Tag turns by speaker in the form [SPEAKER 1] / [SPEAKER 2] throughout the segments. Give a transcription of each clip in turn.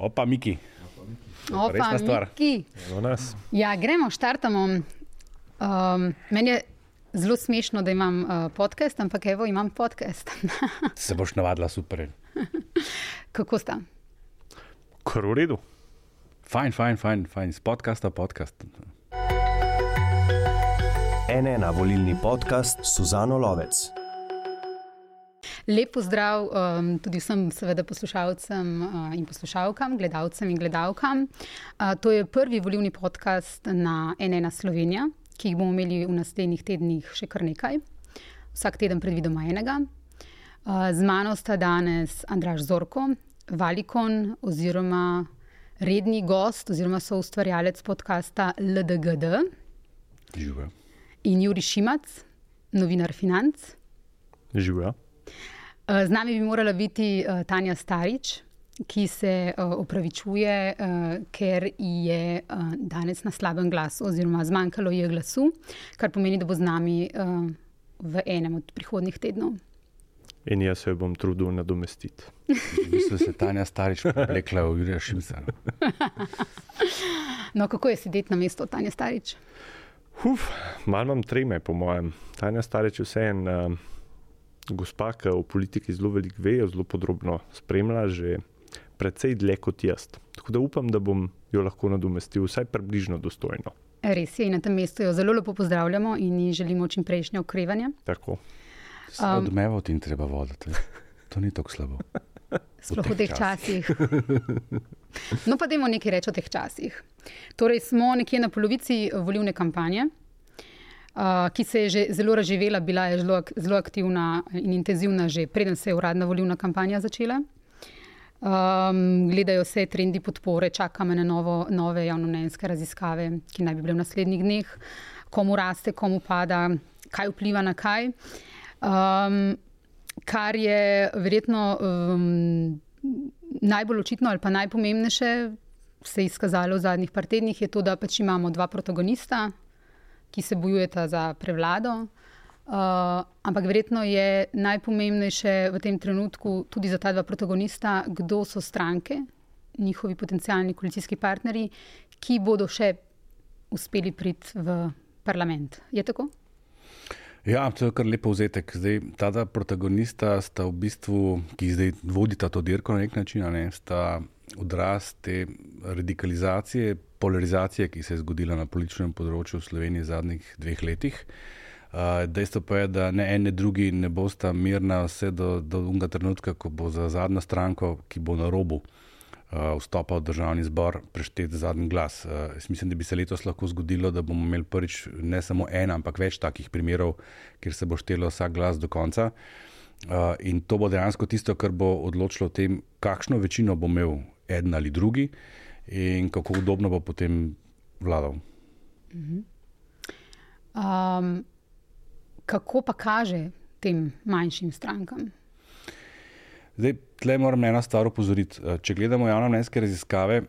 [SPEAKER 1] Opa, Miki.
[SPEAKER 2] Opa,
[SPEAKER 1] Resna stvar.
[SPEAKER 2] Miki. Ja, gremo, štartamo. Um, meni je zelo smešno, da imam uh, podcast, ampak evo, imam podcast.
[SPEAKER 1] Se boš navadila super.
[SPEAKER 2] Kako sta?
[SPEAKER 3] Kar v redu.
[SPEAKER 1] Fajn, fajn, fajn, fajn. z podcasta podcast.
[SPEAKER 4] NN volilni podcast Suzano Lovec.
[SPEAKER 2] Lep pozdrav um, tudi vsem, seveda, poslušalcem uh, in poslušalkam, gledalcem in gledalkam. Uh, to je prvi volilni podcast na NN Slovenija, ki jih bomo imeli v naslednjih tednih še kar nekaj. Vsak teden predvidoma enega. Uh, z mano sta danes Andraš Zorko, Valikon oziroma redni gost oziroma soustvarjalec podcasta LDGD
[SPEAKER 1] Živijo.
[SPEAKER 2] in Juri Šimac, novinar financ.
[SPEAKER 3] Živijo.
[SPEAKER 2] Uh, Z nami bi morala biti uh, Tanja Starič, ki se uh, opravičuje, ker je danes na slabem glasu, oziroma zmanjkalo je glasu, kar pomeni, da bo z nami v enem od prihodnjih tednov.
[SPEAKER 3] In jaz se bom trudil nadomestiti.
[SPEAKER 1] V bistvu se Tanja starič preklekla v Jurija Šimca.
[SPEAKER 2] No, kako je sedeti na mestu Tanja Starič?
[SPEAKER 3] Uf, malo imam treme, po mojem. Tanja Starič je vseen uh, gospa, ki v politiki zelo veliko ve, jo zelo podrobno spremlja, že precej dlje kot jaz. Tako da upam, da bom jo lahko nadomestil vsaj približno dostojno.
[SPEAKER 2] Res je, in na tem mestu jo zelo lepo pozdravljamo in ji želimo čim prejšnje okrevanje.
[SPEAKER 3] Tako.
[SPEAKER 1] Um, Odmevo ti ni treba voditi. To ni tako slabo.
[SPEAKER 2] Sploh v
[SPEAKER 1] teh
[SPEAKER 2] teh časih. No, pa dajmo nekaj reči o teh časih. Torej, smo nekje na polovici volivne kampanje, ki se je že zelo razživela, bila je zelo, zelo aktivna in intenzivna, že preden se je uradna volivna kampanja začela. Um, gledajo se trendi podpore, čakamo na novo, nove javnomnenjske raziskave, ki naj bi bile v naslednjih dneh, komu raste, komu pada, kaj vpliva na kaj. Um, kar je verjetno um, najbolj očitno ali pa najpomembnejše, se je izkazalo v zadnjih par tednih, je to, da pač imamo dva protagonista, ki se bojujeta za prevlado. Uh, ampak verjetno je najpomembnejše v tem trenutku tudi za ta dva protagonista, kdo so stranke, njihovi potencijalni koalicijski partnerji, ki bodo še uspeli priti v parlament. Je tako?
[SPEAKER 1] Ja, to je kar lepo vzetek. Zdaj, ta dva protagonista sta v bistvu, ki zdaj vodita to dirko na nek način, ne, sta odraz te radikalizacije, polarizacije, ki se je zgodila na političnem področju v Sloveniji v zadnjih dveh letih. Dejstvo pa je, da ne en, ne drugi ne bosta mirna vse do, do unga trenutka, ko bo za zadnjo stranko, ki bo na robu vstopa v državni zbor, preštet zadnji glas. Jaz mislim, da bi se letos lahko zgodilo, da bomo imeli prvič ne samo en, ampak več takih primerov, kjer se bo štelo vsak glas do konca. In to bo dejansko tisto, kar bo odločilo o tem, kakšno večino bo imel eden ali drugi in kako udobno bo potem vladal.
[SPEAKER 2] Um, kako pa kaže tem manjšim strankam?
[SPEAKER 1] Zdaj, tle moram na eno stvar opozoriti. Eh, Če gledamo javnomnenjske raziskave,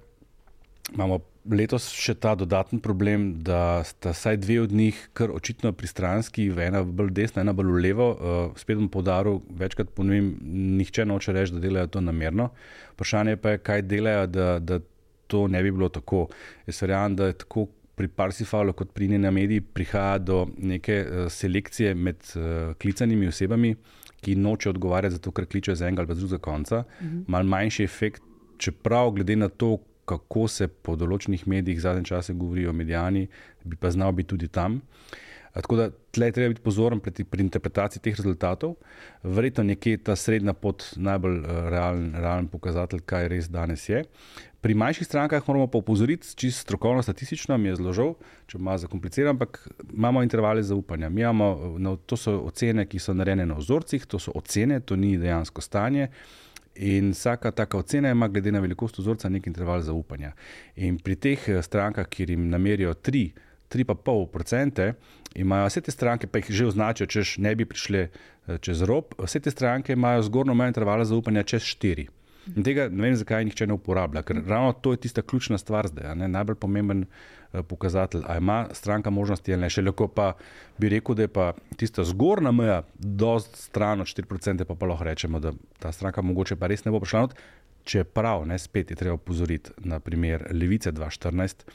[SPEAKER 1] imamo letos še ta dodaten problem, da sta vsaj dve od njih kar očitno pristranski, ena bolj desna, ena bolj levo. Uh, spet bom poudaril, večkrat ponovim, nihče noče reči, da delajo to namerno. Vprašanje pa je, kaj delajo, da, da to ne bi bilo tako. Jaz verjamem, da je tako pri Parsifalu kot pri njeni mediji prihaja do neke uh, selekcije med uh, klicanimi osebami, ki noče odgovarjati zato, ker kličejo z enega ali z drugega konca. Uh -huh. Mal manjši efekt, čeprav glede na to, kako se po določenih medijih zadnje čase govori o medijani, bi pa znal biti tudi tam. Tako da tle je treba biti pozoren pri, pri interpretaciji teh rezultatov. Verjetno nekje ta srednja pot najbolj uh, realen, realen pokazatelj, kaj res danes je. Pri manjših strankah moramo pa opozoriti, čisto strokovno, statistično, mi je zelo žal, če malo zakompliciram, ampak imamo intervale zaupanja. Mi imamo, no, to so ocene, ki so narejene na vzorcih, to so ocene, to ni dejansko stanje. In vsaka taka ocena ima, glede na velikost vzorca, nek interval zaupanja. In pri teh eh, strankah, kjer jim namerijo 3, 3,5%, imajo vse te stranke, pa jih že označijo, če ne bi prišle eh, čez rob, vse te stranke imajo zgornjo mejo intervala zaupanja čez 4. In tega ne vem, zakaj nihče ne uporablja, ker ravno to je tista ključna stvar zdaj, najbolj pomemben eh, pokazatelj. Ali ima stranka možnosti ali ne, še lahko pa bi rekel, da je pa tista zgornja meja, dosti stran od 4%, pa, pa lahko rečemo, da ta stranka mogoče pa res ne bo prišla not. Čeprav, ne, spet je treba upozoriti na primer Levice 2014,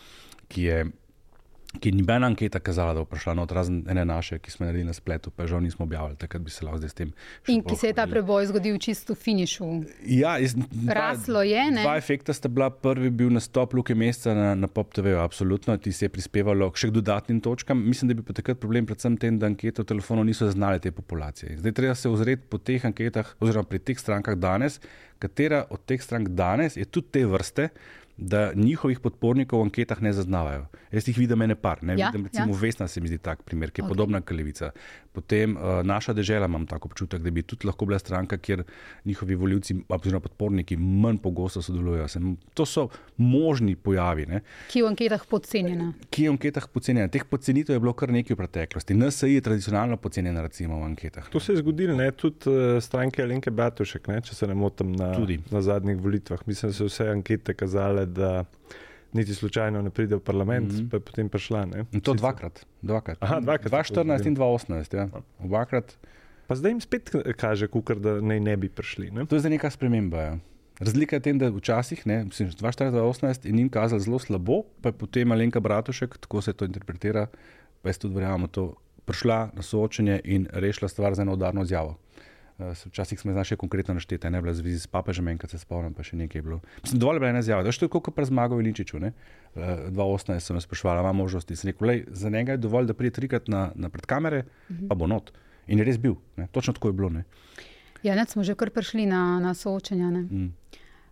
[SPEAKER 1] ki je ki ni nobena anketa kazala, da bo prišla not, razen ene naše, ki smo naredili na spletu, pa žal nismo objavili, takrat bi se lahko zdaj s tem. še
[SPEAKER 2] In ki se je ta preboj zgodil čisto v finišu.
[SPEAKER 1] Ja, iz, dva,
[SPEAKER 2] Raslo je, ne?
[SPEAKER 1] Dva efekta sta bila. Prvi je bil nastop Luke Meseca na, na Pop TV, absolutno, ti se je prispevalo še k dodatnim točkam. Mislim, da bi pa takrat problem predvsem tem, da ankete v telefonu niso zaznale te populacije. Zdaj treba se ozreti po teh anketah, oziroma pri teh strankah danes, katera od teh strank danes je tudi te vrste. Da njihovih podpornikov v anketah ne zaznavajo. Jaz jih vidim, ene par. Ne?
[SPEAKER 2] Ja,
[SPEAKER 1] vidim, recimo,
[SPEAKER 2] ja.
[SPEAKER 1] Vesna se mi zdi tak primer, ki je okay. podobna kot Levica. Potem uh, naša država, imam tako občutek, da bi tudi lahko bila stranka, kjer njihovi voljivci, oziroma podporniki, manj pogosto sodelujejo. Se, to so možni pojavi, ne,
[SPEAKER 2] Ki je v anketah podcenjena.
[SPEAKER 1] ki je v anketah pocenjena. Teh pocenitev je bilo kar nekaj v preteklosti. NSI je tradicionalno pocenjena, recimo v anketah.
[SPEAKER 3] To se je zgodilo ne, tudi uh, stranke Alenke Batušek, ne, če se ne motim, na,
[SPEAKER 1] Tudi.
[SPEAKER 3] na zadnjih volitvah. Mislim, da so vse ankete kazale, da niti slučajno ne pride v parlament, mm. -hmm. pa je potem prišla. Ne.
[SPEAKER 1] In to
[SPEAKER 3] Sicer-
[SPEAKER 1] dvakrat. dvakrat.
[SPEAKER 3] Aha, dvakrat se to
[SPEAKER 1] 2014
[SPEAKER 3] zgodilo.
[SPEAKER 1] in 2018. Ja. Obakrat.
[SPEAKER 3] Pa zdaj jim spet kaže, kukar, da naj ne bi prišli. Ne.
[SPEAKER 1] To je zdaj neka sprememba. Ja. Razlika je v tem, da včasih, ne, mislim, 2014-2018 je njim kazalo zelo slabo, pa je potem Alenka Bratušek, tako se to interpretira, pa jaz tudi verjamem, to prišla na soočenje in rešila stvar z eno udarno izjavo. Eh, Včasih smo znašli konkretno naštete, ne bila z vizi s papežem, enkrat se spomnim, pa še nekaj je bilo. Mislim, dovolj je bila ena izjava. To je tako kot pri Zmagovi Linčiču. Ne? Eh, 2018 sem jo sprašvala, ima možnosti. Sem rekel, lej, za njega je dovolj, da pride trikrat na, na pred kamere, pa bo not. In je res bil. Ne? Točno tako je bilo. Ne?
[SPEAKER 2] Ja, ne, smo že kar prišli na, na soočenja. Ne?
[SPEAKER 1] Mm.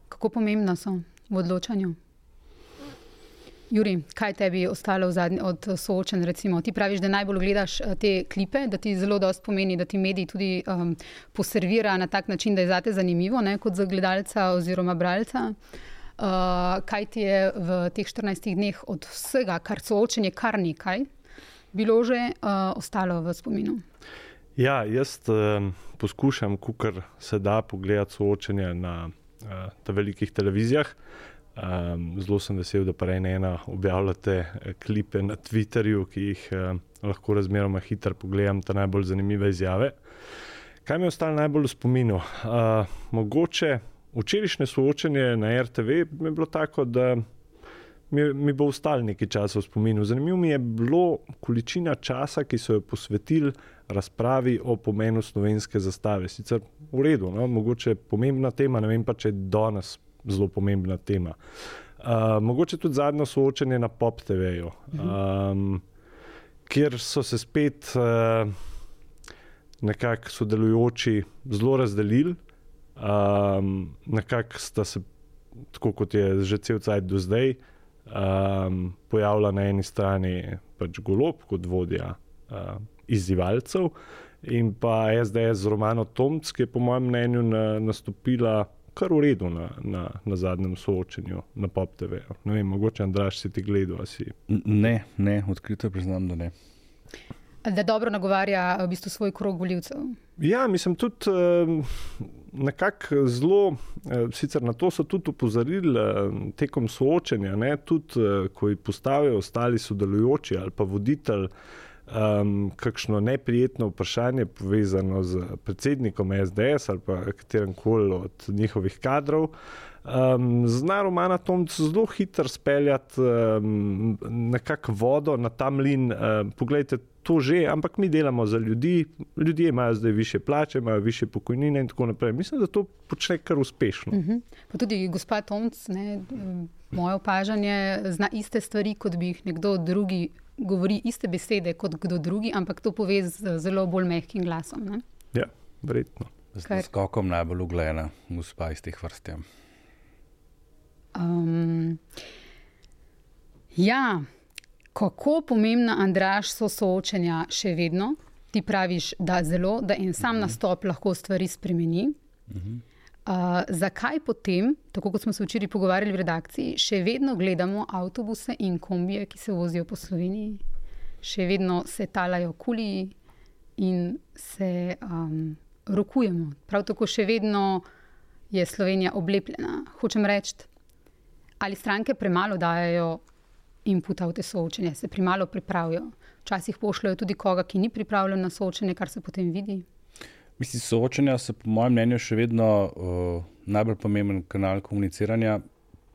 [SPEAKER 2] Kako pomembna so v odločanju? Juri, kaj tebi je ostalo zadnji, od soočen? Recimo? Ti praviš, da najbolj gledaš eh, te klipe, da ti zelo dosti pomeni, da ti mediji tudi um, poservira na tak način, da je zate zanimivo, ne, kot za gledalca oziroma bralca. Uh, kaj ti je v teh 14 dneh od vsega, kar soočenje, kar nekaj, bilo že uh, ostalo v spominu?
[SPEAKER 3] Ja, jaz um, poskušam, kukar se da pogledati soočenje na uh, velikih televizijah. Um, zelo sem vesel, da pa ena ena objavljate eh, klipe na Twitterju, ki jih uh, lahko razmeroma hitro pogledam, te najbolj zanimive izjave. Kaj mi je ostalo najbolj v spominu? Uh, mogoče včerajšnje soočenje na RTV mi je bilo tako, da mi, mi bo ostalo nekaj časa v spominu. Zanimivo mi je bilo količina časa, ki so jo posvetili razpravi o pomenu slovenske zastave. Sicer v redu, no? mogoče pomembna tema, ne vem pa, če je danes zelo pomembna tema. Uh, mogoče tudi zadnjo soočenje na Pop TV-ju, um, kjer so se spet uh, nekako sodelujoči zelo razdelili. Um, nekako sta se, tako kot je že cel cajt do zdaj, um, pojavila na eni strani pač golob kot vodja uh, izzivalcev, in pa SDS z Romano Tomc, ki je po mojem mnenju na, nastopila kar v redu na, na, na zadnjem soočenju na Pop TV. Ne vem, mogoče Andraš si ti gledal, si.
[SPEAKER 1] Ne, ne, odkrito priznam, da ne.
[SPEAKER 2] Da dobro nagovarja v bistvu svoj krog voljivcev.
[SPEAKER 3] Ja, mislim tudi eh, nekako zelo, eh, sicer na to so tudi upozorili eh, tekom soočenja, ne, tudi eh, ko jih postavijo ostali sodelujoči ali pa voditelj. Um, kakšno neprijetno vprašanje povezano z predsednikom SDS ali pa katerem koli od njihovih kadrov, um, zna Romana Tomc zelo hitro speljati um, nekako vodo na ta mlin. Um, poglejte, to že, ampak mi delamo za ljudi, ljudje imajo zdaj više plače, imajo više pokojnine in tako naprej. Mislim, da to počne kar uspešno.
[SPEAKER 2] Uh -huh. Pa tudi gospod Tomc, ne, moje opažanje, zna iste stvari, kot bi jih nekdo drugi. Govori iste besede kot kdo drugi, ampak to pove z zelo bolj mehkim glasom. Ne?
[SPEAKER 3] Ja, verjetno.
[SPEAKER 1] Z
[SPEAKER 2] Kar-
[SPEAKER 1] skokom najbolj uglajena gospa iz teh vrst.
[SPEAKER 2] Um, ja, kako pomembna, Andraš, so soočenja še vedno? Ti praviš, da zelo, da en sam nastop lahko stvari spremeni. Uh, zakaj potem, tako kot smo se včeraj pogovarjali v redakciji, še vedno gledamo avtobuse in kombije, ki se vozijo po Sloveniji, še vedno se talajo kuli in se um, rokujemo. Prav tako še vedno je Slovenija oblepljena. Hočem reči, ali stranke premalo dajo inputa v te soočenje, se premalo pripravijo. Včasih pošljajo tudi koga, ki ni pripravljen na soočenje, kar se potem vidi.
[SPEAKER 1] Mislim, soočenja so, po mojem mnenju, še vedno uh, najbolj pomemben kanal komuniciranja.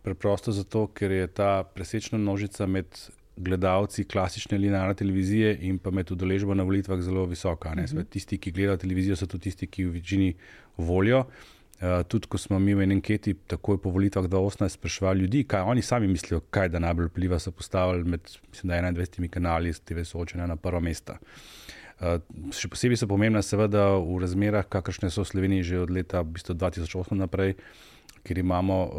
[SPEAKER 1] Preprosto zato, ker je ta presečna množica med gledalci klasične linearne televizije in pa med udeležbo na volitvah zelo visoka. Uh -huh. Tisti, ki gledajo televizijo, so tudi tisti, ki v večini volijo. Uh, tudi ko smo mi v enem anketi, takoj po volitvah 2018, sprašvali ljudi, kaj oni sami mislijo, kaj da najbolj vpliva, so postavili med mislim, 21 kanali TV soočenja na prvo mesto. Uh, še posebej so pomembna, seveda, v razmerah, kakršne so v Sloveniji že od leta v bistvu 2008 naprej, ker imamo uh,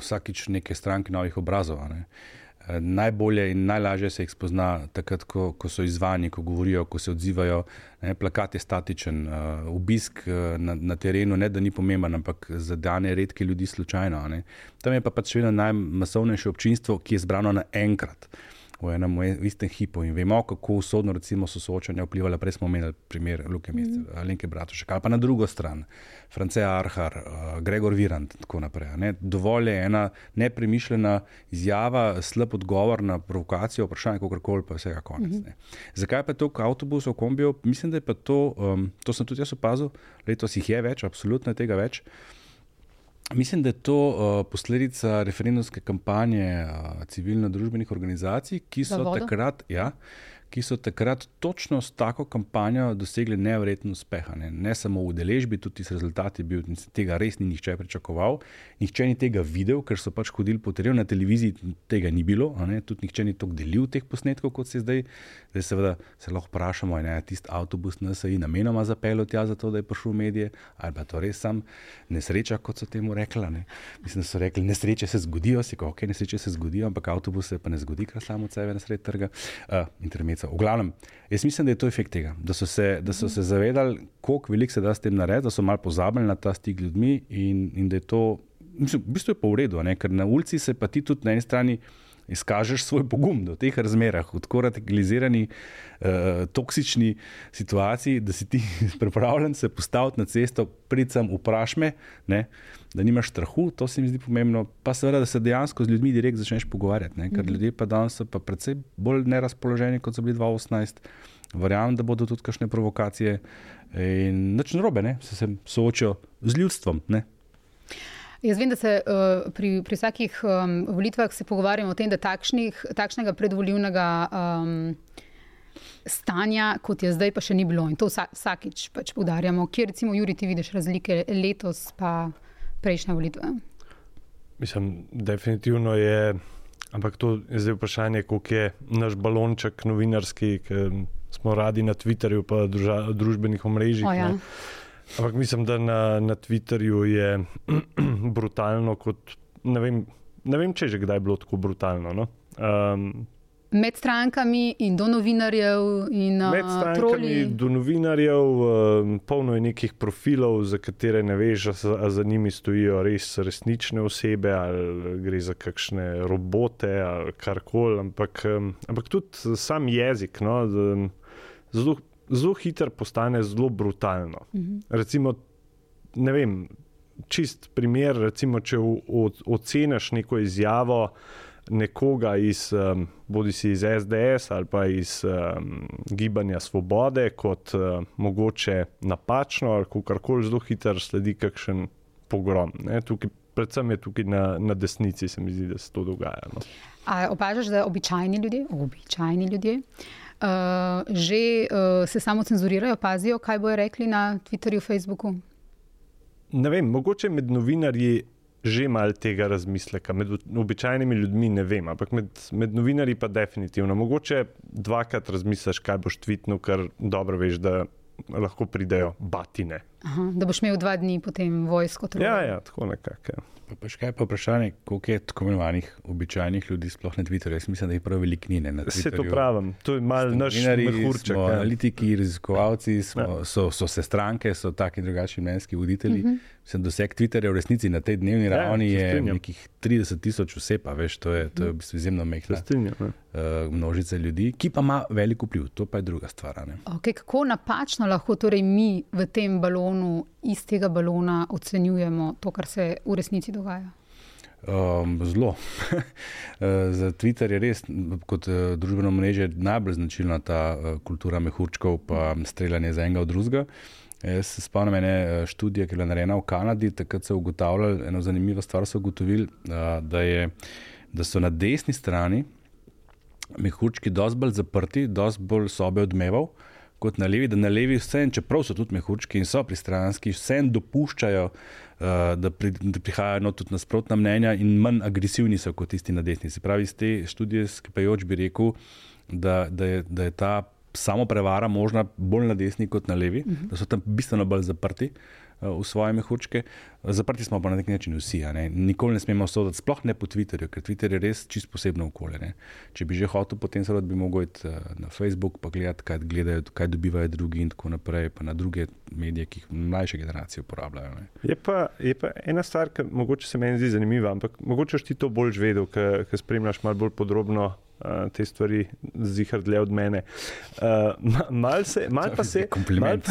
[SPEAKER 1] vsakič neke stranke novih obrazov. Ne. Uh, najbolje in najlažje se jih spozna takrat, ko, ko so izvani, ko govorijo, ko se odzivajo. Ne, plakat je statičen, uh, obisk uh, na, na terenu, ne da ni pomemben, ampak za dane redke ljudi slučajno. Ne. Tam je pa pač vedno najmasovnejše občinstvo, ki je zbrano naenkrat. Uh, v enem v istem hipu in vemo, kako usodno recimo, so soočanja vplivala. Prej smo omenili primer Luke Meste, mm. Alenke Bratušek, ali pa na drugo stran, Francija Arhar, uh, Gregor Virant in tako naprej. Ne? Dovolj je ena nepremišljena izjava, slab odgovor na provokacijo, vprašanje, kako koli, pa vsega konec. Mm -hmm. Zakaj pa je to avtobus v kombiju? Mislim, da je to, um, to sem tudi jaz opazil, letos jih je več, absolutno je tega več. Mislim, da je to uh, posledica referendumske kampanje uh, civilno-družbenih organizacij, ki so takrat. Ja, ki so takrat točno s tako kampanjo dosegli nevreten uspeh. Ne? ne samo v deležbi, tudi s rezultati, bil, tega res ni nihče pričakoval. Nihče ni tega videl, ker so pač hodili po terenu, na televiziji tega ni bilo, tudi nihče ni tako delil teh posnetkov, kot se zdaj. Zdaj, seveda, se lahko vprašamo, ali je tisti avtobus NSI namenoma zapeljal tja, zato da je prišel v medije, ali pa to res sam nesreča, kot so temu rekli. Ne? Mislim, da so rekli, nesreče se zgodijo, si ko, ok, nesreče se zgodijo, ampak avtobus se pa ne zgodi, kar samo od sebe na sred trga. Uh, Meca. V glavnem, jaz mislim, da je to efekt tega, da so se, da so se zavedali, koliko veliko se da s tem narediti, da so malo pozabili na ta stik z ljudmi in, in da je to, mislim, v bistvu je pa v redu, ne? ker na ulici se pa ti tudi na eni strani izkažeš svoj pogum v teh razmerah, v tako radikalizirani, uh, toksični situaciji, da si ti pripravljen se postaviti na cesto, pridem, vprašaj me, ne, da nimaš strahu, to se mi zdi pomembno. Pa seveda, da se dejansko z ljudmi direkt začneš pogovarjati, ne, ker mm -hmm. ljudje pa danes so pa predvsej bolj nerazpoloženi, kot so bili 2018. Verjamem, da bodo tudi kakšne provokacije in nič narobe, ne, se soočijo z ljudstvom. Ne.
[SPEAKER 2] Jaz vem, da se uh, pri, pri vsakih um, volitvah pogovarjamo o tem, da takšnih, takšnega predvoljivnega um, stanja, kot je zdaj, pa še ni bilo. In to vsa, vsakič pač poudarjamo. Kje, recimo, Juri, ti vidiš razlike letos, pa prejšnje volitve?
[SPEAKER 3] Mislim, definitivno je. Ampak to je zdaj vprašanje, koliko je naš balonček novinarski, ki smo radi na Twitterju, pa druža, družbenih omrežjih. Ja. Ampak mislim, da na, na Twitterju je brutalno. Kot, ne, vem, ne vem, če je že kdaj bilo tako brutalno. No? Um,
[SPEAKER 2] Med strankami in do novinarjev. In,
[SPEAKER 3] med strankami in do novinarjev, um, polno je nekih profilov, za katere ne veš, ali za njimi stojijo res resnične osebe, ali gre za kakšne robote ali karkoli. Ampak, um, ampak tudi sam jezik. No, zelo, zelo hitro postane zelo brutalno. Mhm. Recimo, ne vem, čist primer, recimo, če oceniš neko izjavo nekoga iz, um, bodi si iz SDS ali pa iz um, Gibanja Svobode, kot uh, mogoče napačno ali karkoli, zelo hitro sledi kakšen pogrom. Tukaj, predvsem je tukaj na, na desnici, se mi zdi, da se to dogaja. No.
[SPEAKER 2] Opažaš, da običajni ljudje, običajni ljudje. Uh, že uh, se samo cenzurirajo, pazijo, kaj bojo rekli na Twitterju, Facebooku?
[SPEAKER 3] Ne vem, mogoče med novinarji že malo tega razmisleka, med običajnimi ljudmi ne vem, ampak med, med novinarji pa definitivno. Mogoče dvakrat razmisliš, kaj boš tvitnil, ker dobro veš, da lahko pridejo batine.
[SPEAKER 2] Aha, da boš imel dva dni potem vojsko.
[SPEAKER 3] Ja, ja, tako nekako. Ja.
[SPEAKER 1] Pa, pa še kaj pa vprašanje, koliko je tako imenovanih običajnih ljudi sploh na Twitterju? Jaz mislim, da jih prav veliko ni.
[SPEAKER 3] Vse to pravim, to je malo naš vrhunček.
[SPEAKER 1] Ja. Analitiki, raziskovalci, smo, ja. so, so se stranke, so taki drugačni mnenjski voditelji. Uh -huh. Sem doseg Twitterja v resnici na tej dnevni ja, ravni je nekih 30 tisoč oseb, veš, to je, to je v bistvu izjemno mehko. Uh, množice ljudi, ki pa ima veliko vpliv, to pa je druga stvar.
[SPEAKER 2] Okay, kako napačno lahko torej mi v tem balonu? Balonu, iz tega balona ocenjujemo to, kar se v resnici dogaja?
[SPEAKER 1] Um, zelo. Za Twitter je res kot uh, družbeno mreže najbolj značilna ta uh, kultura mehurčkov in streljanje z enega od drugega. Jaz se spomnim ene študije, ki je bila narejena v Kanadi, takrat so ugotavljali eno zanimivo stvar. So ugotovili, uh, da, je, da so na desni strani mehurčki dosti bolj zaprti, dosti bolj sobe odmeval. Kot na levi, da na levi, vsem, čeprav so tudi mehurčki in so pristranski, vsem dopuščajo uh, da, pri, da prihajajo no, tudi nasprotna mnenja in manj agresivni so kot tisti na desni. Se pravi, iz te študije skipajoč bi rekel, da, da, je, da je ta samo prevara možna bolj na desni kot na levi, uh mhm. -huh. da so tam bistveno bolj zaprti. Uh, v svoje mehurčke. Zaprti smo pa na nek način vsi. Ne? Nikoli ne smemo soditi, sploh ne po Twitterju, ker Twitter je res čist posebno okolje. Ne? Če bi že hotel, potem se bi mogel iti eh, na Facebook in gledati, kaj, gledajo, kaj dobivajo drugi in tako naprej, pa na druge medije, ki jih mlajše generacije uporabljajo.
[SPEAKER 3] Je pa, je pa ena stvar, ki mogoče se meni zdi zanimiva, ampak mogoče ti to bolj žvedel, ker spremljaš malo bolj podrobno uh, te stvari zihar dlje od mene. Uh, mal se, mal pa se.
[SPEAKER 1] Kompliment.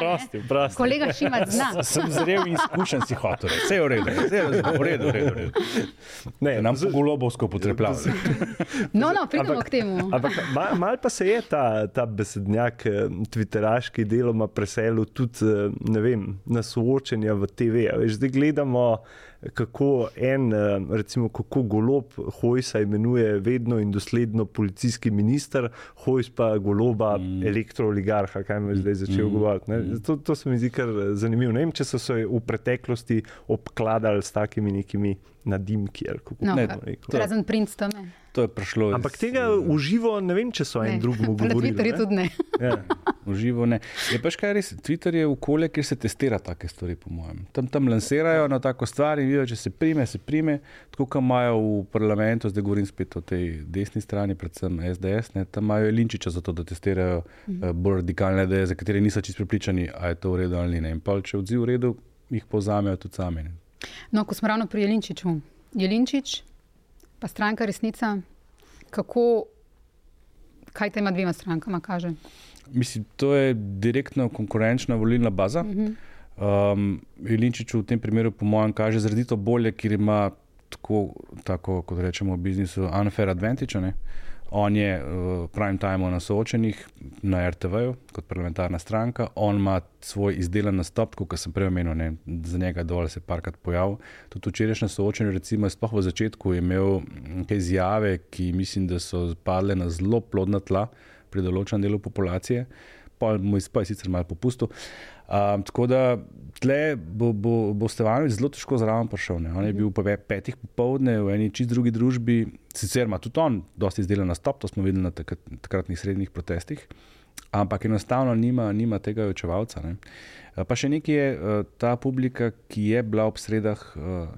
[SPEAKER 2] Prosti, prosti. Kolega Šimac zna.
[SPEAKER 1] Sem zrel in izkušen si hotel. Vse je v redu, vse je v redu. V redu. Ne, nam se golobovsko potrebljamo.
[SPEAKER 2] No, no, pridemo k temu.
[SPEAKER 3] Ampak mal, mal pa se je ta, ta besednjak, twitteraški deloma preselil tudi vem, na soočenja v TV. Veš, zdaj gledamo kako en, eh, recimo, kako golob Hojsa imenuje vedno in dosledno policijski minister, Hojs pa goloba mm. elektrooligarha, kaj me zdaj začel mm. govoriti. To, to se mi zdi kar zanimivo. Ne vem, če so se v preteklosti obkladali s takimi nekimi nadimki.
[SPEAKER 2] No, razen princ tam.
[SPEAKER 1] To je prišlo.
[SPEAKER 3] Ampak iz, tega uh, uživo ne vem, če so ne. en drugemu govorili.
[SPEAKER 2] Na Twitterju tudi ne.
[SPEAKER 1] ja, uživo ne. Je pa škaj res, Twitter je okolje, kjer se testira take stvari, po mojem. Tam, tam lansirajo na tako stvar in vidijo, če se prime, se prime. Tako kot imajo v parlamentu, zdaj govorim spet o tej desni strani, predvsem SDS, ne, tam imajo linčiča za to, da testirajo mhm. uh, bolj radikalne ideje, za katere niso čisto pripričani, ali je to v redu ali ne. In pa če odziv v redu, jih povzamejo tudi sami. Ne.
[SPEAKER 2] No, ko smo ravno pri Jelinčiču. Jelinčič, pa stranka Resnica, kako, kaj te ima dvema strankama, kaže?
[SPEAKER 1] Mislim, to je direktno konkurenčna volilna baza. Uh -huh. um, Jelinčič v tem primeru, po mojem, kaže zaradi to bolje, ker ima tako, tako kot rečemo v biznisu, unfair advantage. Uh, On je v uh, prime timeu na soočenih na RTV, kot parlamentarna stranka, on ima svoj izdelan nastop, kot sem prej omenil, ne, za njega dol se je parkrat pojavil. Tudi včerajšnje soočenje, recimo, sploh v začetku je imel neke izjave, ki mislim, da so padle na zelo plodna tla pri določenem delu populacije, pa mu je sicer malo popustil. Um, tako da tle bo, bo, bo Stevanovič zelo težko zraven prišel. Ne? On je bil po petih popovdne v eni čist drugi družbi, sicer ima tudi on dosti izdelan nastop, to smo videli na takratnih srednjih protestih, ampak enostavno nima, nima tega očevalca. Ne? Pa še nekaj je ta publika, ki je bila ob sredah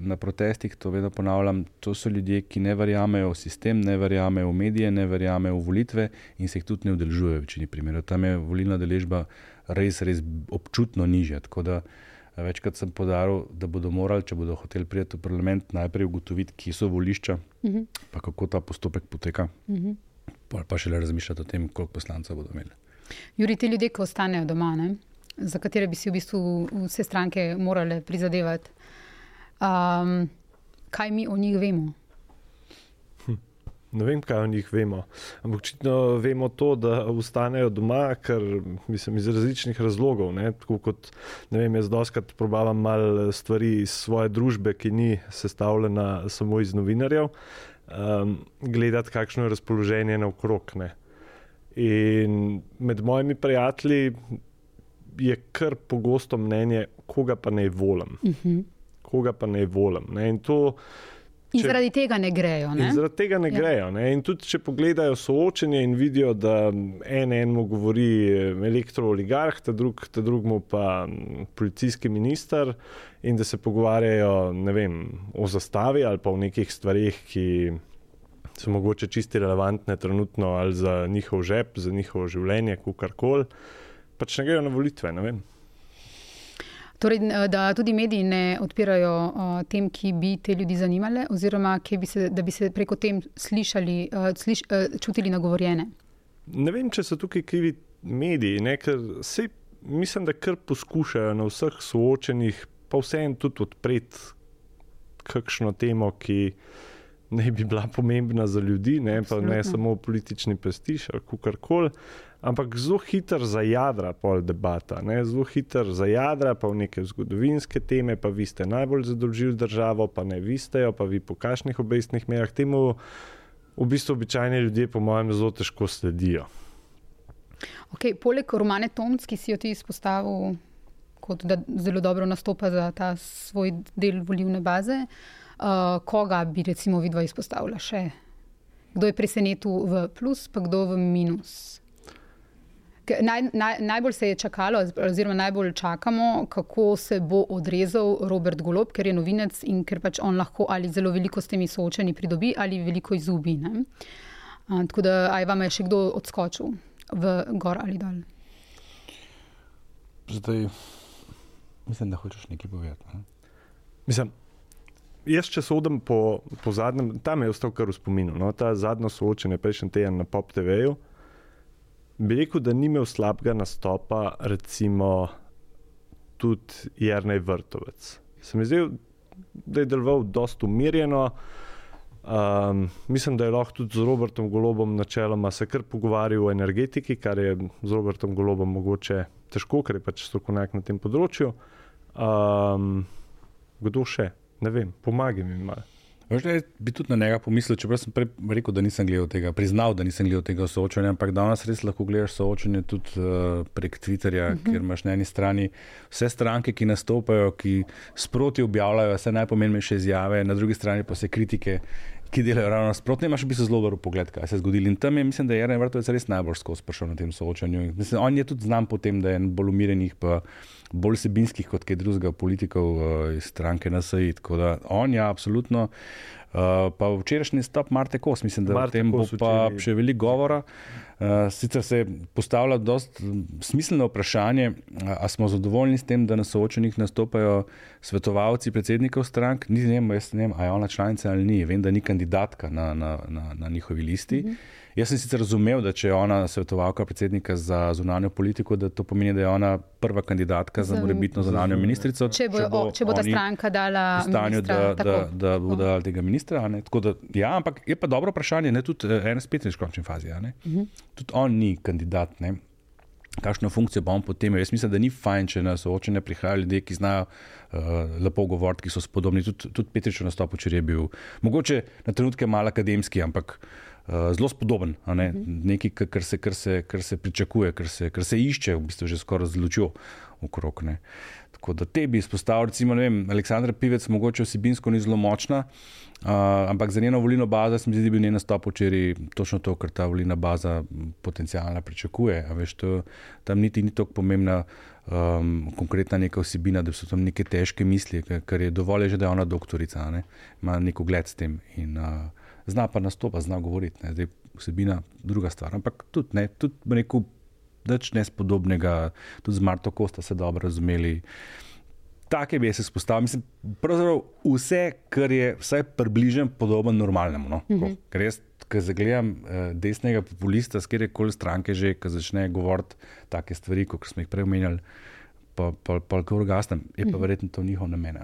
[SPEAKER 1] na protestih, to vedno ponavljam, to so ljudje, ki ne verjamejo v sistem, ne verjamejo v medije, ne verjamejo v volitve in se jih tudi ne udeležujejo v večini primerov. Tam je volilna deležba res, res občutno nižja. Tako da eh, večkrat sem podaril, da bodo morali, če bodo hoteli priti v parlament, najprej ugotoviti, kje so volišča, uh mhm. -huh. pa kako ta postopek poteka, uh. -huh. pa, pa še le razmišljati o tem, koliko poslancev bodo imeli.
[SPEAKER 2] Juri, ti ljudje, ki ostanejo doma, ne? za katere bi si v bistvu vse stranke morale prizadevati, um, kaj mi o njih vemo?
[SPEAKER 3] Ne vem, kaj o njih vemo. Ampak očitno vemo to, da ostanejo doma, ker mislim iz različnih razlogov. Ne? Tako kot ne vem, jaz doskrat probavam malo stvari iz svoje družbe, ki ni sestavljena samo iz novinarjev, um, gledati, kakšno je razpoloženje naokrog. In med mojimi prijatelji je kar pogosto mnenje, koga pa naj volim. Uh mhm. -huh. Koga pa naj volim. Ne? In to.
[SPEAKER 2] In če, zaradi tega ne grejo. Ne?
[SPEAKER 3] Zaradi tega ne ja. grejo. Ne? In tudi, če pogledajo soočenje in vidijo, da en enemu govori elektrooligarh, ta, drug, ta drugemu pa policijski minister, in da se pogovarjajo vem, o zastavi ali pa o nekih stvarih, ki so mogoče čisti relevantne trenutno ali za njihov žep, za njihovo življenje, kar koli, pač ne grejo na volitve. Ne
[SPEAKER 2] Torej, da tudi mediji ne odpirajo uh, tem, ki bi te ljudi zanimale, oziroma bi se, da bi se preko tem slišali, uh, sliš, uh, čutili nagovorjene.
[SPEAKER 3] Ne vem, če so tukaj krivi mediji, ne, ker se mislim, da kar poskušajo na vseh soočenjih, pa vseeno tudi odpreti kakšno temo, ki ne bi bila pomembna za ljudi, ne, pa ne samo politični prestiž ali karkoli. Ampak zelo hiter za jadra, pol debata, ne? zelo hiter za jadra, pa v neke zgodovinske teme, pa vi ste najbolj zadolžili državo, pa ne vi ste jo, pa vi po kakšnih obestnih merah. Temu v bistvu običajni ljudje, po mojem, zelo težko sledijo.
[SPEAKER 2] Okay, poleg Romane Tomc, ki si jo ti izpostavil, kot da zelo dobro nastopa za ta svoj del volivne baze, uh, koga bi recimo vidva izpostavila še? Kdo je presenetil v plus, pa kdo v minus? Naj, naj, najbolj se je čakalo, oziroma najbolj čakamo, kako se bo odrezal Robert Golob, ker je novinec in ker pač on lahko ali zelo veliko s temi soočeni pridobi, ali veliko izgubi. Tako da, aj vam je še kdo odskočil v gor ali dol?
[SPEAKER 1] Zdaj, mislim, da hočeš nekaj povedati. Ne?
[SPEAKER 3] Mislim, jaz, če sodim po, po zadnjem, tam je ostal kar v spominu. No? Ta zadnjo soočenje prejšnji teden na Pop TV-ju bi rekel, da ni imel slabega nastopa, recimo tudi Jrnej Vrtovec. Se mi zdi, da je deloval dosta umirjeno. Um, mislim, da je lahko tudi z Robertom Golobom načeloma se kar pogovarjal o energetiki, kar je z Robertom Golobom mogoče težko, ker je pač strokovnjak na tem področju. Um, kdo še? Ne vem, pomagaj mi malo.
[SPEAKER 1] Veš, da bi tudi na njega pomislil, čeprav sem prej rekel, da nisem gledal tega, priznal, da nisem gledal tega soočanja, ampak danes res lahko gledaš soočanje tudi uh, prek Twitterja, uh mhm. -huh. kjer imaš na eni strani vse stranke, ki nastopajo, ki sproti objavljajo vse najpomembnejše izjave, na drugi strani pa vse kritike. Ki delajo ravno nasprotno, imaš v bistvu zelo dober pogled, kaj se je zgodilo. In tam je, mislim, da je Jrek Vrtovec res najbolj skozi prišel na tem soočanju. Mislim, on je tudi znam po tem, da je bolj umirjenih, pa bolj sebinskih kot kaj drugega politikov uh, iz stranke NSA. Tako da on je ja, absolutno. Uh, pa včerajšnji stop Marte Kos, mislim, da Marte o tem bo pa včeraj. še veliko govora. Uh, sicer se postavlja dosta smiselno vprašanje, ali smo zadovoljni s tem, da na soočenih nastopajo svetovalci predsednikov strank. Ni, ne vem, jaz ne vem, ali je ona članica ali ni. Vem, da ni kandidatka na, na, na, na njihovi listi. Mm -hmm. Jaz sem sicer razumel, da če je ona svetovalka predsednika za zunanjo politiko, da to pomeni, da je ona prva kandidatka za morebitno zunanjo ministrico.
[SPEAKER 2] Če bo, če bo, če bo ta stranka dala
[SPEAKER 1] stanju, da, da, da bo dala tega ministra. Da, ja, ampak je pa dobro vprašanje, ne tudi eh, spet v končni fazi. Uh mhm. -huh. Tudi on ni kandidat. Ne? Kakšno funkcijo bo on potem? Jaz mislim, da ni fajn, če na soočenje prihajajo ljudje, ki znajo uh, lepo govoriti, ki so spodobni. Tudi, tudi Petrič na stopu, če je bil mogoče na trenutke malo akademski, ampak uh, uh, zelo spodoben, ne? Mhm. nekaj, kar se, kar, se, kar se pričakuje, kar se, kar se išče, v bistvu že skoraj zlučil okrog. Ne? Tako da te bi izpostavil, recimo, vem, Aleksandra Pivec, mogoče osebinsko ni zelo močna, uh, ampak za njeno volilno bazo se mi zdi, da bi njen nastop včeraj točno to, kar ta volilna baza potencialno pričakuje. Veš, to, tam niti ni tako pomembna. Um, konkretna neka osebina, da so tam neke težke misli, ker je dovolj, že, da je ona doktorica, ne? ima neko gled s tem. In, uh, zna pa nastopa, zna govoriti. Ne. Zdaj, vsebina, druga stvar. Ampak tudi, ne, tudi rekel, več nespodobnega, tudi z Marto Kosta se dobro razumeli. Take bi se spostavil. Mislim, pravzaprav vse, kar je vsaj približen podoben normalnemu. No? Mm -hmm. Ker jaz, ki zagledam eh, desnega populista, z kjerkoli stranke že, ki začne govoriti take stvari, kot smo jih prej omenjali, pa, pa, pa, pa orgasnem, je pa mhm. verjetno to njihov namen.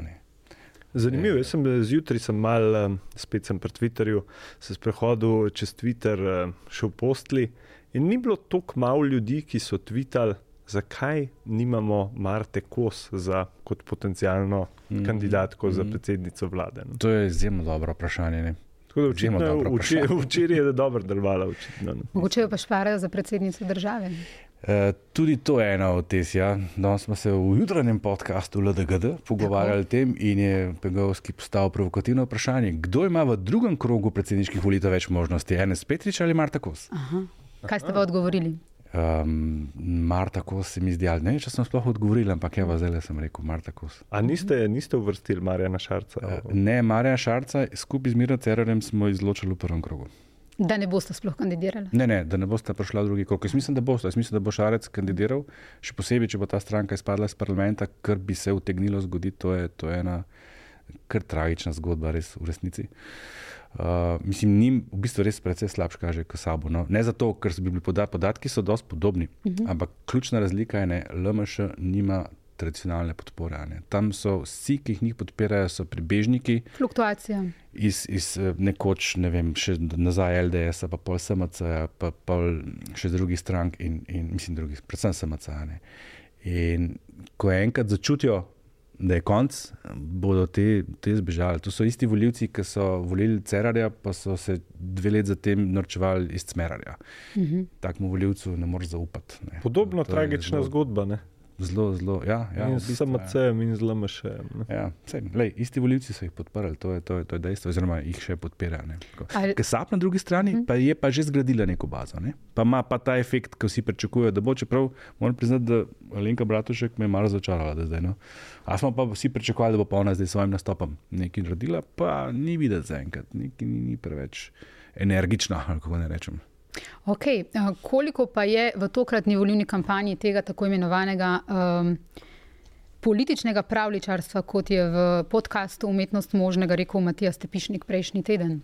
[SPEAKER 3] Zanimivo, jaz sem zjutraj sem mal, eh, spet sem pri Twitterju, se sprehodil čez Twitter, eh, šel postli in ni bilo tako malo ljudi, ki so tvitali, zakaj nimamo Marte Kos za, kot potencijalno mm kandidatko mm za mhm. predsednico vlade. No.
[SPEAKER 1] To je izjemno dobro vprašanje. Ne?
[SPEAKER 3] Včeraj je dobro delovala.
[SPEAKER 2] Mogoče jo pa šparajo za predsednico države.
[SPEAKER 1] Eh, tudi to je ena od teh. Ja. Danes smo se v jutranjem podkastu LDGD pogovarjali o tem in je Pegovski postavil provokativno vprašanje, kdo ima v drugem krogu predsedniških volitev več možnosti, Enes Petrič ali Marta Kos?
[SPEAKER 2] Aha. Kaj ste pa odgovorili?
[SPEAKER 1] Um, Marta Kos se mi zdi, ne vem, če sem sploh odgovoril, ampak evo, zdaj sem rekel Marta Kos.
[SPEAKER 3] A niste, niste uvrstili Marjana Šarca? Uh,
[SPEAKER 1] ne, Marjana Šarca, skupaj z Miro Cererem smo izločili v prvem krogu.
[SPEAKER 2] Da ne boste sploh kandidirali?
[SPEAKER 1] Ne, ne, da ne boste prišli v drugi krog. Jaz mislim, da boste. Jaz mislim, da bo Šarec kandidiral, še posebej, če bo ta stranka izpadla iz parlamenta, kar bi se utegnilo zgoditi. To je, to je ena kar tragična zgodba, res v resnici. Uh, mislim, njim v bistvu res precej slabše kaže kot sabo. No. Ne zato, ker so bili podatki, podatki so dosti podobni, uh -huh. ampak ključna razlika je, da LMŠ nima tradicionalne podpore. Ne. Tam so vsi, ki jih podpirajo, so pribežniki.
[SPEAKER 2] Fluktuacija.
[SPEAKER 1] Iz, iz eh, nekoč, ne vem, še nazaj LDS, pa pol SMC, pa pol še drugih strank in, in mislim, drugih, predvsem SMC. Ne. In ko enkrat začutijo, da je konc, bodo te, te zbežali. To so isti voljivci, ki so volili Cerarja, pa so se dve leti zatem norčevali iz Cmerarja. Uh mhm. -huh. Takmu voljivcu ne moreš zaupati. Ne.
[SPEAKER 3] Podobno to tragična zelo, zgodba. Ne?
[SPEAKER 1] Zelo, zelo. Ja, ja, in
[SPEAKER 3] z MCM in z LMŠ.
[SPEAKER 1] Ja, isti voljivci so jih podprli, to je, to je, to je dejstvo, oziroma jih še podpirajo. Ker SAP na drugi strani. -huh. pa je pa že zgradila neko bazo. Ne? Pa ima pa ta efekt, ki vsi pričakujejo, da bo. Čeprav moram priznati, da Alenka Bratušek me je malo začarala zdaj. No? A smo pa vsi pričakovali, da bo pa ona zdaj s svojim nastopom nekaj naredila, pa ni videti zaenkrat, nekaj ni, ni preveč energična, kako ne rečem.
[SPEAKER 2] Okay. Koliko pa je v tokratni volilni kampanji tega tako imenovanega um, političnega pravličarstva, kot je v podkastu Umetnost možnega, rekel Matija Stepišnik prejšnji teden?